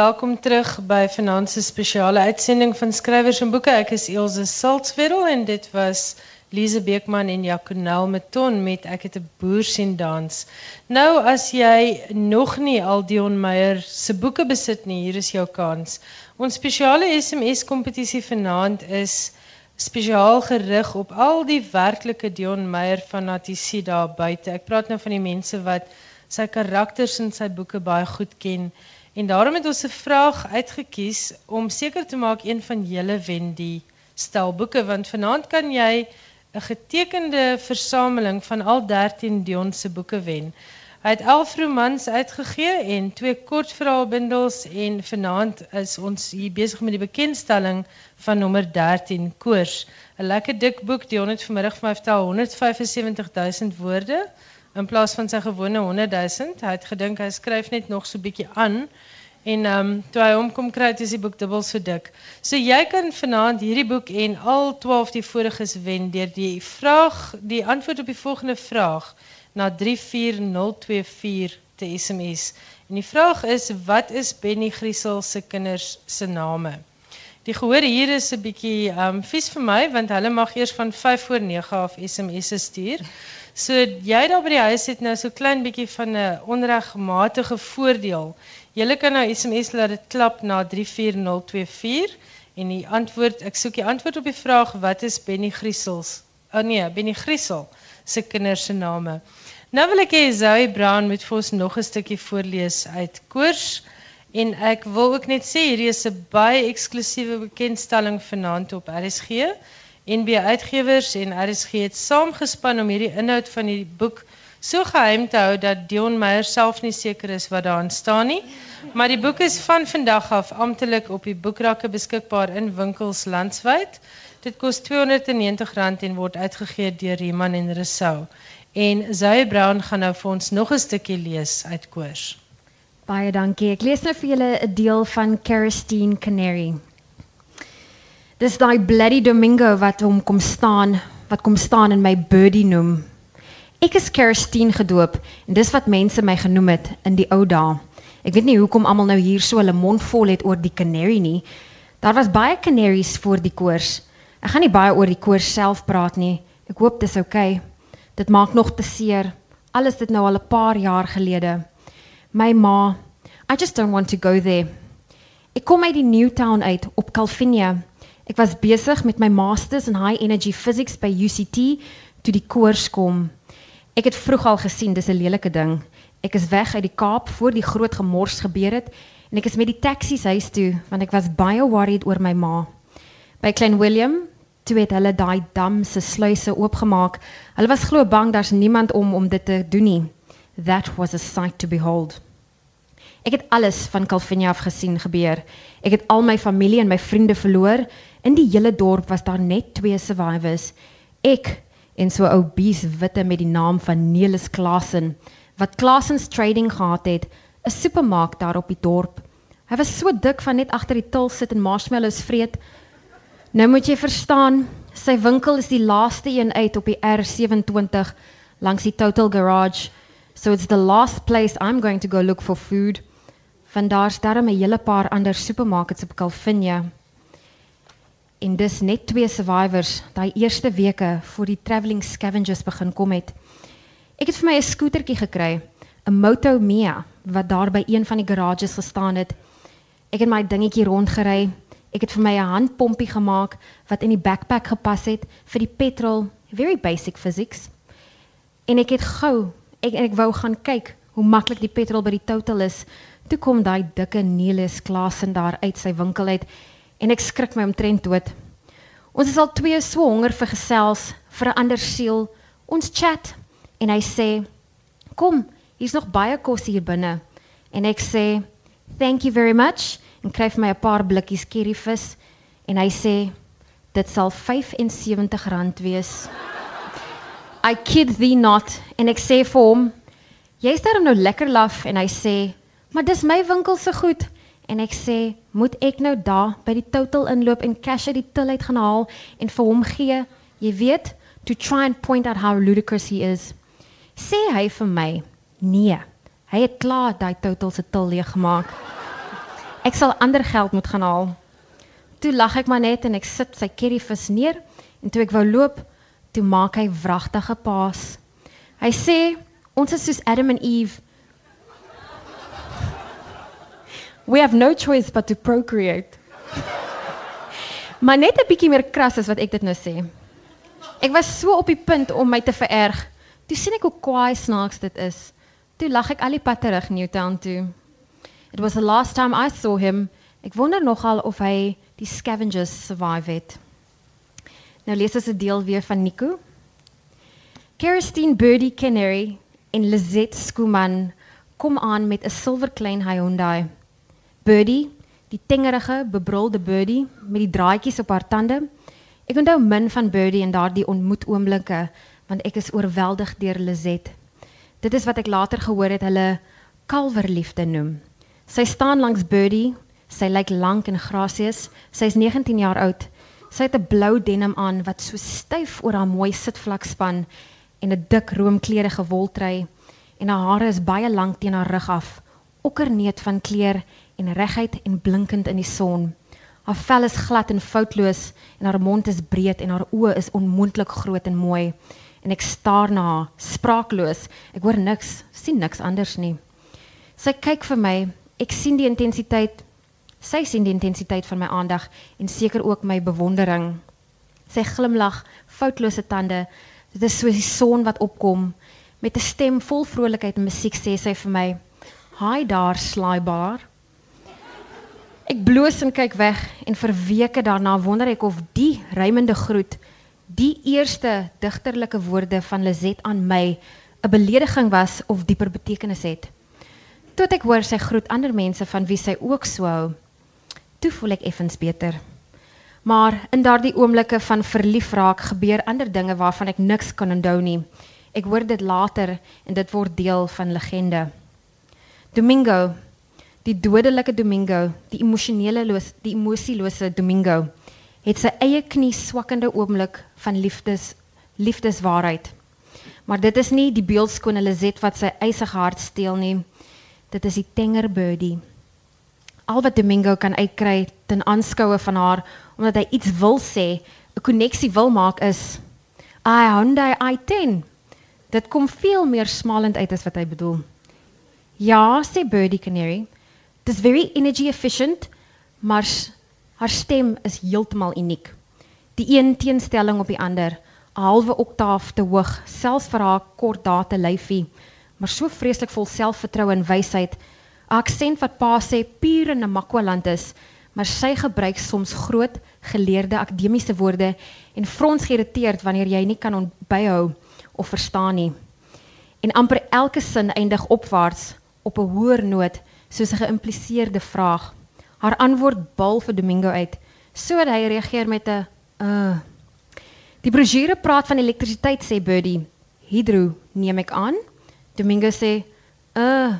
Welkom terug by Finanse spesiale uitsending van skrywers en boeke. Ek is Elsje Salzwetel en dit was Lise Beekman en Jaconel Meton met Ek het 'n boer sien dans. Nou as jy nog nie al Dion Meyer se boeke besit nie, hier is jou kans. Ons spesiale SMS kompetisie vanaand is spesiaal gerig op al die werklike Dion Meyer fanatisie daar buite. Ek praat nou van die mense wat sy karakters in sy boeke baie goed ken. En daarom het ons 'n vraag uitgekies om seker te maak een van julle wen die stel boeke want vanaand kan jy 'n getekende versameling van al 13 Dion se boeke wen. Hy het 11 romans uitgegee en twee kortverhaalbundels en vanaand is ons hier besig met die bekendstelling van nommer 13 Koors. 'n Lekker dik boek, Dion het vanmiddag vir my vertel 175000 woorde in plaas van sy gewone 100 000. Hy het gedink hy skryf net nog so bietjie aan. En ehm um, toe hy hom kom kry, het is die boek dubbel so dik. So jy kan vanaand hierdie boek en al 12 die voriges wen deur die vraag, die antwoord op die volgende vraag na 34024 te SMS. En die vraag is wat is Benny Griesel se kinders se name? Die gehoor hier is 'n bietjie um, vies vir my want hulle mag eers van 5 voor 9 af SMS'e stuur. So jy daar by die huis het nou so klein bietjie van 'n onregmatige voordeel. Jy kan nou SMS laat dit klap na 34024 en die antwoord ek soek die antwoord op die vraag wat is Benny Griesels? Oh nee, Benny Griesel se kinders se name. Nou wil ek hê Zoe Brown moet vir ons nog 'n stukkie voorlees uit Koors en ek wil ook net sê hierdie is 'n baie eksklusiewe bekendstelling vanaand op RSG. NB Uitgewers en RSG het saamgespan om hierdie inhoud van die boek so geheim te hou dat Dion Meyer self nie seker is wat daarin staan nie. Maar die boek is van vandag af amptelik op die boekrakke beskikbaar in winkels landwyd. Dit kos R290 en word uitgegee deur Riemann en Rousseau. En Zoe Brown gaan nou vir ons nog 'n stukkie lees uit Koors. Baie dankie. Ek lees nou vir julle 'n deel van Kerstine Canary. Dis daai bloody Domingo wat hom kom staan, wat kom staan en my birdie noem. Ek is Kerstine gedoop en dis wat mense my genoem het in die ou dae. Ek weet nie hoekom almal nou hier so hulle mond vol het oor die canary nie. Daar was baie canaries voor die koors. Ek gaan nie baie oor die koors self praat nie. Ek hoop dis oukei. Okay. Dit maak nog te seer. Alles dit nou al 'n paar jaar gelede. My ma, I just don't want to go there. Ek kom uit die Newtown uit op Calvinia. Ek was besig met my masters in high energy physics by UCT toe die koors kom. Ek het vroeg al gesien dis 'n lelike ding. Ek is weg uit die Kaap voor die groot gemors gebeur het en ek is met die taksies huis toe want ek was baie worried oor my ma. By Klein Willem toe het hulle daai dam se sluise oopgemaak. Hulle was glo bang daar's niemand om om dit te doen nie. That was a sight to behold. Ek het alles van Calvinia af gesien gebeur. Ek het al my familie en my vriende verloor. In die hele dorp was daar net twee survivors. Ek en so 'n ou bies witte met die naam van Nelis Klasen wat Klasens Trading gehad het, 'n supermark daar op die dorp. Hy was so dik van net agter die til sit en marshmallows vreet. Nou moet jy verstaan, sy winkel is die laaste een uit op die R27 langs die Total Garage. So it's the last place I'm going to go look for food. Van daar's darem 'n hele paar ander supermarkets op Calvinia. En dis net twee survivors daai eerste weke voor die travelling scavengers begin kom het. Ek het vir my 'n skootertjie gekry, 'n Moto Mia wat daar by een van die garages gestaan het. Ek het my dingetjie rondgery. Ek het vir my 'n handpompie gemaak wat in die backpack gepas het vir die petrol, very basic physics. En ek het gou, ek ek wou gaan kyk hoe maklik die petrol by die total is. Toe kom daai dikke Nelis Klasen daar uit sy winkel uit en ek skrik my omtrent dood. Ons is al twee so honger vir gesels, vir 'n ander siel. Ons chat en hy sê: "Kom, hier's nog baie kos hier binne." En ek sê: "Thank you very much." En kry vir my 'n paar blikkies curryvis en hy sê: "Dit sal R75 wees." I kid thee not en ek sê vir hom: "Jy's daarom nou lekker laf" en hy sê: "Maar dis my winkel se goed." En ek sê, "Moet ek nou daar by die total inloop en cash uit die till uit gaan haal en vir hom gee? Jy weet, to try and point out how ludicrous he is." Sê hy vir my, "Nee, hy het klaar daai total se till leeg gemaak. Ek sal ander geld moet gaan haal." Toe lag ek maar net en ek sit sy curryvis neer en toe ek wou loop, toe maak hy wragtige paas. Hy sê, "Ons is soos Adam en Eve." We have no choice but to procreate. maar net 'n bietjie meer kras as wat ek dit nou sê. Ek was so op die punt om my te vererg. Toe sien ek hoe kwaai snaaks dit is. Toe lag ek al die pad terug Newtown toe. It was the last time I saw him. Ek wonder nogal of hy die scavengers survive het. Nou lees ons 'n deel weer van Nico. Kirstine Birdie Canary en Lizette Skuman kom aan met 'n silwerklein Hyundai. Birdie, die tengerige, bebrulde Birdie met die draadjies op haar tande. Ek onthou min van Birdie en daardie ontmoet oomblikke want ek is oorweldig deur Lizette. Dit is wat ek later gehoor het hulle kalverliefde noem. Sy staan langs Birdie, sy lyk lank en grasieus. Sy's 19 jaar oud. Sy het 'n blou denim aan wat so styf oor haar mooi sitvlak span en 'n dik roomkleurige woltrui en haar hare is baie lank teen haar rug af, okkerneet van kleur en reguit en blinkend in die son. Haar vel is glad en foutloos en haar mond is breed en haar oë is onmoontlik groot en mooi. En ek staar na haar, spraakloos. Ek hoor niks, sien niks anders nie. Sy kyk vir my. Ek sien die intensiteit. Sy sien die intensiteit van my aandag en seker ook my bewondering. Sy glimlag, foutlose tande. Dit is soos die son wat opkom. Met 'n stem vol vrolikheid en musiek sê sy vir my: "Haai daar, slaaibaar." Ek bloos en kyk weg en vir weke daarna wonder ek of die rymende groet, die eerste digterlike woorde van Lizet aan my 'n belediging was of dieper betekenis het. Tot ek hoor sy groet ander mense van wie sy ook so hou. Toe voel ek effens beter. Maar in daardie oomblikke van verlief raak gebeur ander dinge waarvan ek niks kan onthou nie. Ek hoor dit later en dit word deel van legende. Domingo die dodelike Domingo, die emosionele los, die emosielose Domingo, het sy eie knie swakkende oomblik van liefdes liefdeswaarheid. Maar dit is nie die beeldskone Lizet wat sy eisige hart steel nie. Dit is die tenger birdie. Al wat Domingo kan uitkry ten aanskoue van haar omdat hy iets wil sê, 'n koneksie wil maak is I Hyundai i10. Dit kom veel meer smalend uit as wat hy bedoel. Ja, sê Birdie Canary. Dis very energy efficient, maar haar stem is heeltemal uniek. Die een teenstelling op die ander, 'n halwe oktaaf te hoog, selfs vir haar kort date lyfie, maar so vreeslik vol selfvertroue en wysheid. 'n Aksent wat pa sê pure Namakwaland is, maar sy gebruik soms groot geleerde akademiese woorde en frons geïrriteerd wanneer jy nie kan byhou of verstaan nie. En amper elke sin eindig opwaarts op 'n hoër noot soos 'n geïmpliseerde vraag. Haar antwoord bal vir Domingo uit, sodat hy reageer met 'n uh. Die brosjure praat van elektrisiteit sê Birdie. Hydro, neem ek aan. Domingo sê, "Uh,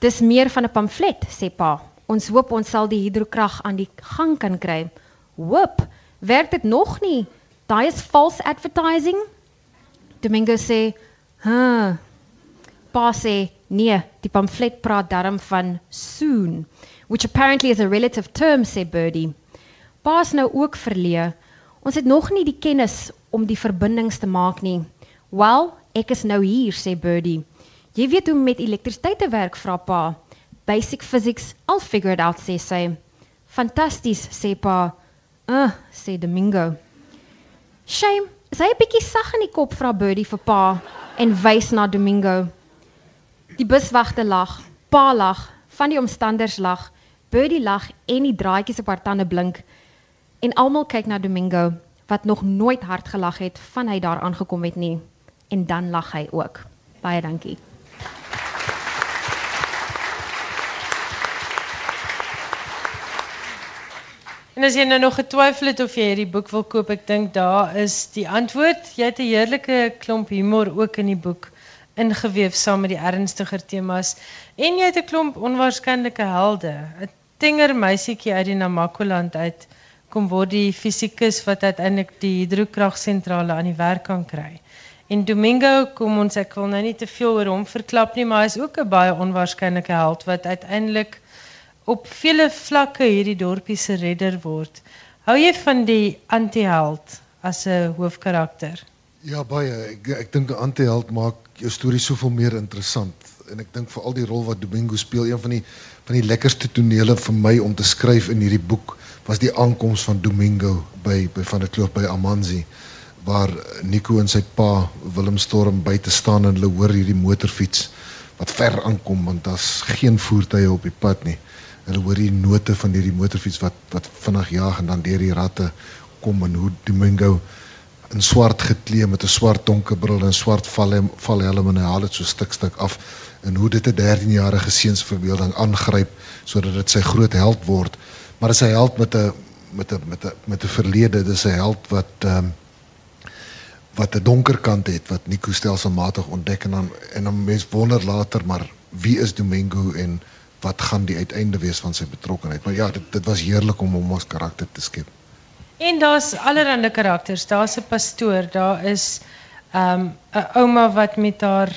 dis meer van 'n pamflet," sê pa. Ons hoop ons sal die hidrokrag aan die gang kan kry. Hoop, werk dit nog nie? Daai is false advertising. Domingo sê, "Huh." Pa sê, "Nee, die pamflet praat daarom van soon." which apparently is a relative term, sê Birdie. Pa's nou ook verleë. Ons het nog nie die kennis om die verbindings te maak nie. Wel, ek is nou hier, sê Birdie. Jy weet hoe met elektrisiteit te werk, vra pa. Basic physics, I'll figure it out, sê sy. Fantasties, sê pa. Uh, sê Domingo. Shame, is hy 'n bietjie sag in die kop, vra Birdie vir pa en wys na Domingo. Die buswagte lag, pa lag, van die omstanders lag. Birdie lag en die draadjies op haar tande blink. En almal kyk na Domingo wat nog nooit hard gelag het van hy daar aangekom het nie. En dan lag hy ook. Baie dankie. En as jy nou nog getwyfel het of jy hierdie boek wil koop, ek dink daar is die antwoord. Jy het 'n heerlike klomp humor ook in die boek ingeweef saam met die ernstiger temas en jy het 'n klomp onwaarskynlike helde. 'n Tinger meisietjie uit die Namakoland uit kom word die fisikus wat uiteindelik die hidrokragsentrale aan die werk kan kry. En Domingo kom ons ek wil nou nie te veel oor hom verklap nie, maar hy is ook 'n baie onwaarskynlike held wat uiteindelik op vele vlakke hierdie dorpie se redder word. Hou jy van die antiheld as 'n hoofkarakter? Ja, baie. Ek ek dink 'n antiheld maak jou storie soveel meer interessant en ek dink veral die rol wat Domingo speel, een van die van die lekkerste tonele vir my om te skryf in hierdie boek was die aankoms van Domingo by by van der Kloof by Amanzi waar Nico en sy pa Willem Storm buite staan en hulle hoor hierdie motorfiets wat ver aankom want daar's geen voertuie op die pad nie. Hulle hoor die note van hierdie motorfiets wat wat vinnig jaag en dan deur die ratte kom en hoe Domingo in swart geklee met 'n swart donker bril en swart valhelm valhelm en hy haal dit so stuk stuk af en hoe dit 'n 13-jarige seun se verbeelding aangryp sodat dit sy groot held word. Maar as hy held met 'n met 'n met 'n met 'n verlede, dis 'n held wat um, wat 'n donker kant het wat Nico stelselmatig ontdek en dan en dan mens wonder later maar wie is Domingo en wat gaan die uiteinde wees van sy betrokkeheid. Maar ja, dit dit was heerlik om hom as karakter te skep. En daar's allerlei karakters. Daar's 'n pastoor, daar is ehm, 'n um, ouma wat met haar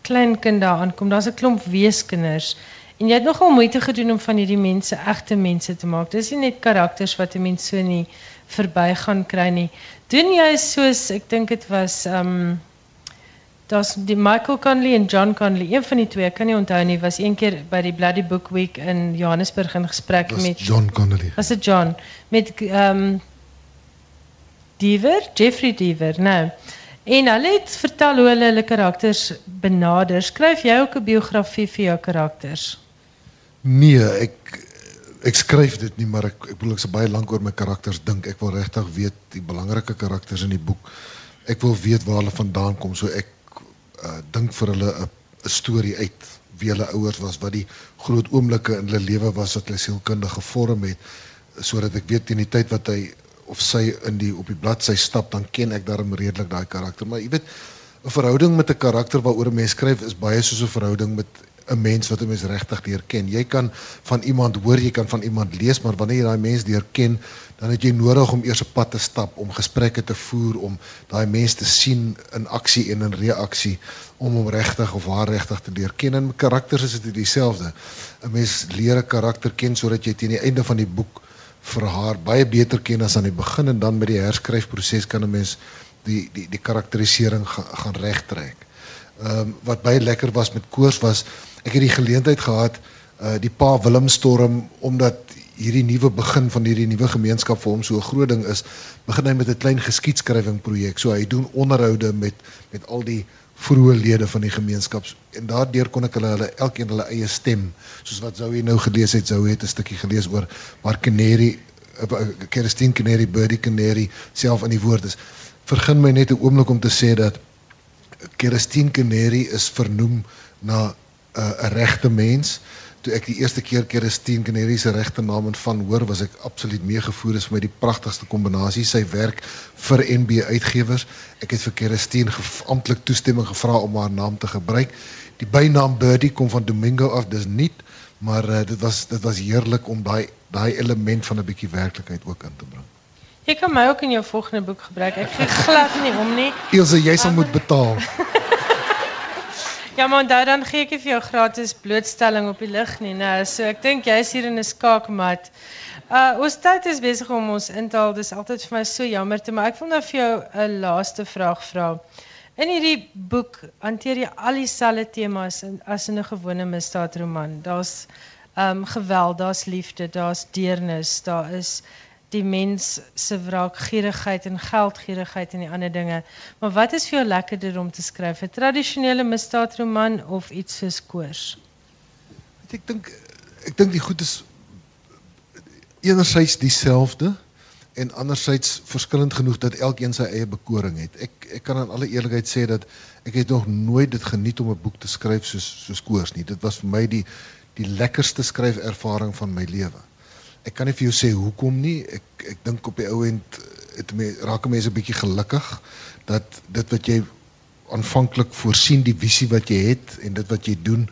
kleinkind daar aankom. Daar's 'n klomp weeskinders. En jy het nogal moeite gedoen om van hierdie mense egte mense te maak. Dis nie net karakters wat 'n mens so nie verbygaan kry nie. Doen jy soos ek dink dit was ehm um, daar's die Michael Conley en John Conley, een van die twee, kan nie onthou nie, was een keer by die Bloody Book Week in Johannesburg in gesprek Was met John Connolly. Was dit John met ehm um, Diever, Jeffrey Diever, nou. En hulle het vertel hoe hulle hulle karakters benader. Skryf jy ook 'n biografie vir jou karakters? Nee, ek ek skryf dit nie, maar ek ek bedoel ek se baie lank oor my karakters dink. Ek wil regtig weet die belangrike karakters in die boek. Ek wil weet waar hulle vandaan kom, so ek uh, dink vir hulle 'n storie uit wie hulle ouers was, wat die groot oomblikke in hulle lewe was wat hulle sielkundig gevorm het sodat ek weet teen die tyd wat hy of sy in die op die bladsy stap, dan ken ek daarom redelik daai karakter. Maar jy weet, 'n verhouding met 'n karakter waaroor 'n mens skryf is baie soos 'n verhouding met 'n mens wat 'n mens regtig leer ken. Jy kan van iemand hoor, jy kan van iemand lees, maar wanneer jy daai mens leer ken, dan het jy nodig om eers 'n pad te stap, om gesprekke te voer, om daai mens te sien in aksie en in reaksie om hom regtig of haar regtig te leer ken. En karakters is dit dieselfde. 'n Mens leer 'n karakter ken sodat jy teen die einde van die boek vir haar baie beter ken as aan die begin en dan met die herskryfproses kan 'n mens die die die karakterisering ga, gaan regtrek. Ehm um, wat baie lekker was met Koors was ek het die geleentheid gehad uh die pa Willem Storm omdat hierdie nuwe begin van hierdie nuwe gemeenskap vir hom so 'n groot ding is, begin hy met 'n klein geskiedskrywing projek. So hy doen onderhoude met met al die vroeë lede van die gemeenskap. En daardeur kon ek hulle hulle elkeen hulle eie stem. Soos wat Zoe nou gelees het Zoe het 'n stukkie gelees oor Mark Canary Kerstin Canary Birdie Canary self in die woord is. Vergun my net 'n oomblik om te sê dat Kerstin Canary is vernoem na 'n uh, regte mens toe ek die eerste keer Kerstin Canary se regte naam en van hoor was ek absoluut meegevoer is vir my die pragtigste kombinasie sy werk vir NB uitgewers ek het vir Kerstin amptelik toestemming gevra om haar naam te gebruik die bynaam Birdie kom van Domingo af dis nie Maar uh, dit was dit was heerlik om daai daai element van 'n bietjie werklikheid ook in te bring. Jy kan my ook in jou volgende boek gebruik. Ek gee glad nie om nie. Ilse, jy sal moet betaal. Ja, maar dan, dan gee ek vir jou gratis blootstelling op die lig nie. Nou, so ek dink jy's hier in 'n skaakmat. Uh ons tyd is besig om ons in te haal. Dis altyd vir my so jammer te, maar ek wil nou vir jou 'n laaste vraag vra. In hierdie boek hanteer jy al dieselfde temas as in 'n gewone misdaadroman. Daar's um, geweld, daar's liefde, daar's deernis, daar is die mens se wraakgierigheid en geldgierigheid en die ander dinge. Maar wat is vir jou lekkerder om te skryf? 'n Tradisionele misdaadroman of iets soos Koors? Ek dink ek dink die goed is enerzijds dieselfde en anderzijds verschillend genoeg dat elkeen zijn eigen bekoring heeft. Ik, ik kan in alle eerlijkheid zeggen dat ik het nog nooit het geniet om een boek te schrijven zoals, zoals Koers niet. Dit was voor mij die, die lekkerste schrijfervaring van mijn leven. Ik kan niet voor jou zeggen hoe kom niet. Ik, ik denk op je oude eind het me, raken mensen een beetje gelukkig dat dit wat jij aanvankelijk voorzien, die visie wat je hebt en dit wat je doet,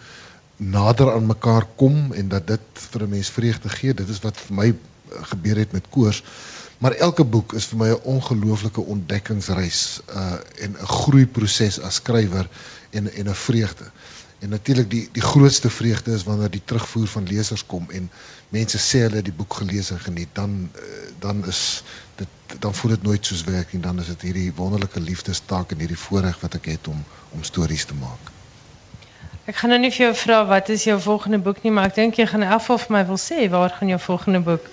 nader aan mekaar kom en dat dit vir 'n mens vreugde gee. Dit is wat vir my gebeur het met koers. Maar elke boek is vir my 'n ongelooflike ontdekkingsreis uh en 'n groeiproses as skrywer en en 'n vreugde. En natuurlik die die grootste vreugde is wanneer die terugvoer van lesers kom en mense sê hulle het die boek gelees en geniet, dan uh, dan is dit dan voel dit nooit soos werk nie, dan is dit hierdie wonderlike liefdestaak en hierdie voorreg wat ek het om om stories te maak. Ik ga nou niet voor jou vragen wat is jouw volgende boek niet, maar ik denk je gaat in voor mij wil zeggen waar gaan jouw volgende boek?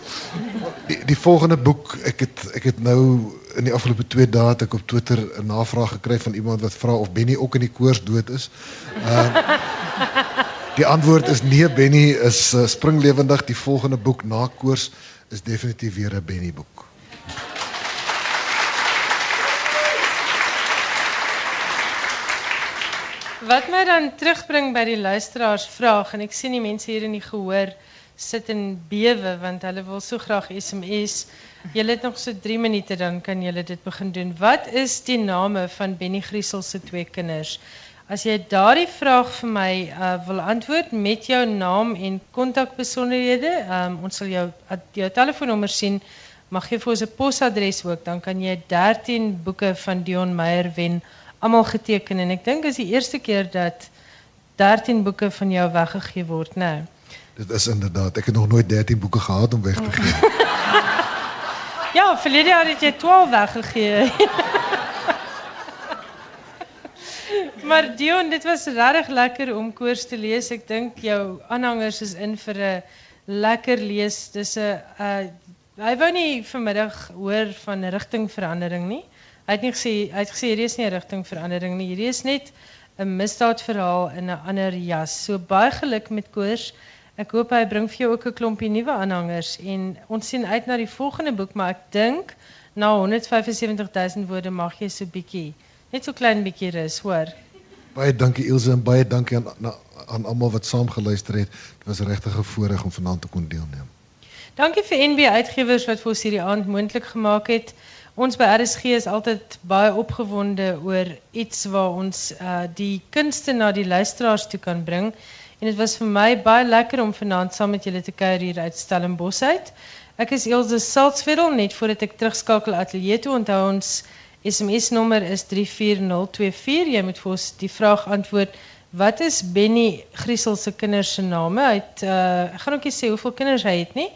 Die, die volgende boek, ik het ik het nou in die afgelopen twee dagen ek op Twitter een navraag gekregen van iemand wat vrouw of Benny ook in die koers dood is. Uh, die antwoord is nee, Benny is uh, springlewendig. Die volgende boek na koers is definitief weer een Benny boek. Wat mij dan terugbrengt bij die luisteraarsvraag, en ik zie die mensen hier in die gehoor zitten beven, want hulle wil zo graag SMS. Jullie het nog zo drie minuten, dan kan jullie dit beginnen doen. Wat is die naam van Benny Griesels twee kinders? Als jij daar die vraag voor mij uh, wil antwoorden met jouw naam en contactbesonderheden, um, ons zal jou, jou telefoonnummer zien, mag je voor zijn postadres ook, dan kan je 13 boeken van Dion Meyer winnen allemaal geteken en ik denk is die eerste keer dat 13 boeken van jou weggegeven wordt. Nou. Dit is inderdaad. Ik heb nog nooit 13 boeken gehad om weg te geven. ja, verleden jaar heb je 12 weggegeven. maar Dion, dit was regtig lekker om koers te lezen. Ik denk jouw aanhangers is in voor een lekker lees. Dus uh, hy wou nie vanmiddag hoor van rigtingverandering nie. Hy het nie gesê hy het gesê hier is nie 'n rigtingverandering nie. Hier is net 'n misdaadverhaal in 'n ander jas. So baie geluk met koers. Ek hoop hy bring vir jou ook 'n klompie nuwe aanhangers en ons sien uit na die volgende boek, maar ek dink na 175000 woorde mag jy so bietjie net so klein bietjie rus, hoor. Baie dankie Ilse en baie dankie aan na, aan almal wat saam geluister het. Dit was regtig 'n voorreg om vanaand te kon deelneem. Dankie vir NB Uitgewers wat vir ons hierdie aand moontlik gemaak het. Ons by RSG is altyd baie opgewonde oor iets waar ons uh, die kunste na die luisteraars toe kan bring. En dit was vir my baie lekker om vanaand saam met julle te kuier hier uit Stellenbosch uit. Ek is Elsje Salzveld net voordat ek terugskakel ateljee toe. Onthou ons SMS nommer is 34024. Jy moet vir ons die vraag antwoord wat is Benny Griesel se kinders se name? Hy het uh, ek ook sê hoeveel kinders hy het nie.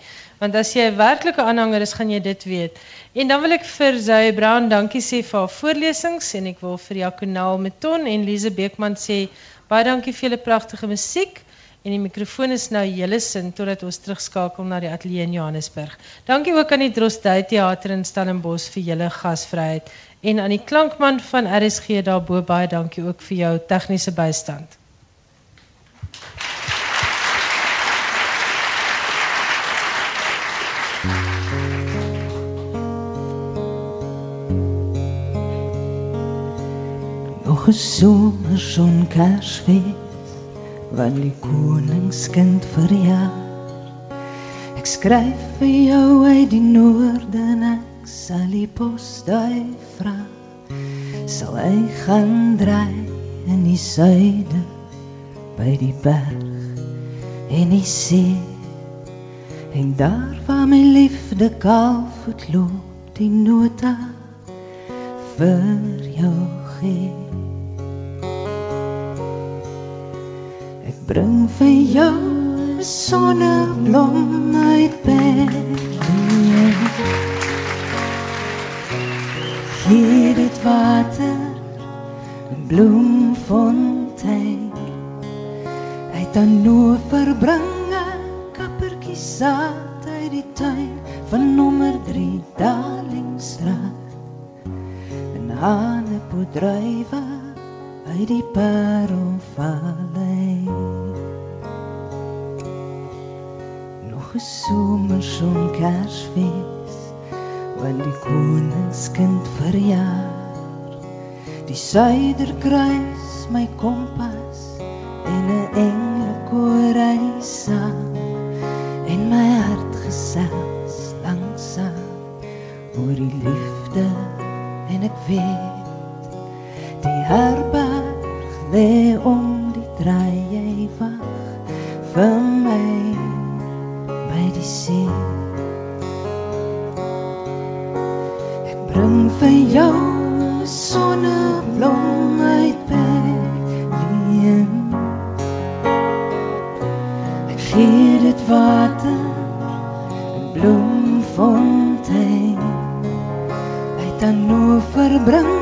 Want as jy 'n werklike aanhanger is, gaan jy dit weet. En dan wil ek vir Zoe Brown dankie sê vir haar voorlesings en ek wil vir Jaconaal Meton en Lise Beekman sê baie dankie vir julle pragtige musiek en die mikrofoon is nou julle sin totdat ons terugskakel na die ateljee in Johannesburg. Dankie ook aan die Drostdy Theater in Stellenbosch vir julle gasvryheid en aan die klankman van RSG daarbo baie dankie ook vir jou tegniese bystand. Nog 'n somerson kersfees want die koningskind verjaar. Ek skryf vir jou uit die noorde en ek sal die pos vra sal hy gaan draai in die suide by die berg en die see. En daar waar my liefde kaalvoet loop die nota vir jou gee bring vir jou 'n sonneblom uit Bethlehem hier dit water 'n bloemfontein. Uit 'n nuwe verbringe kappertjie saad uit die tuin van nommer 3 Darlingstraat en hane podrywe uit die Parelvallei nog 'n somerson kersfees want die koningskind verjaar. Die suiderkruis my kompas en 'n engelkoor saam en my hart gesels langsam oor die liefde en ek weet die herberg lê om die draai jy wag vir my by die see. Ek bring vir jou sonneblom uit Bethlehem. Ek gee dit water 'n bloemfontein uit 'n nuwe verbringe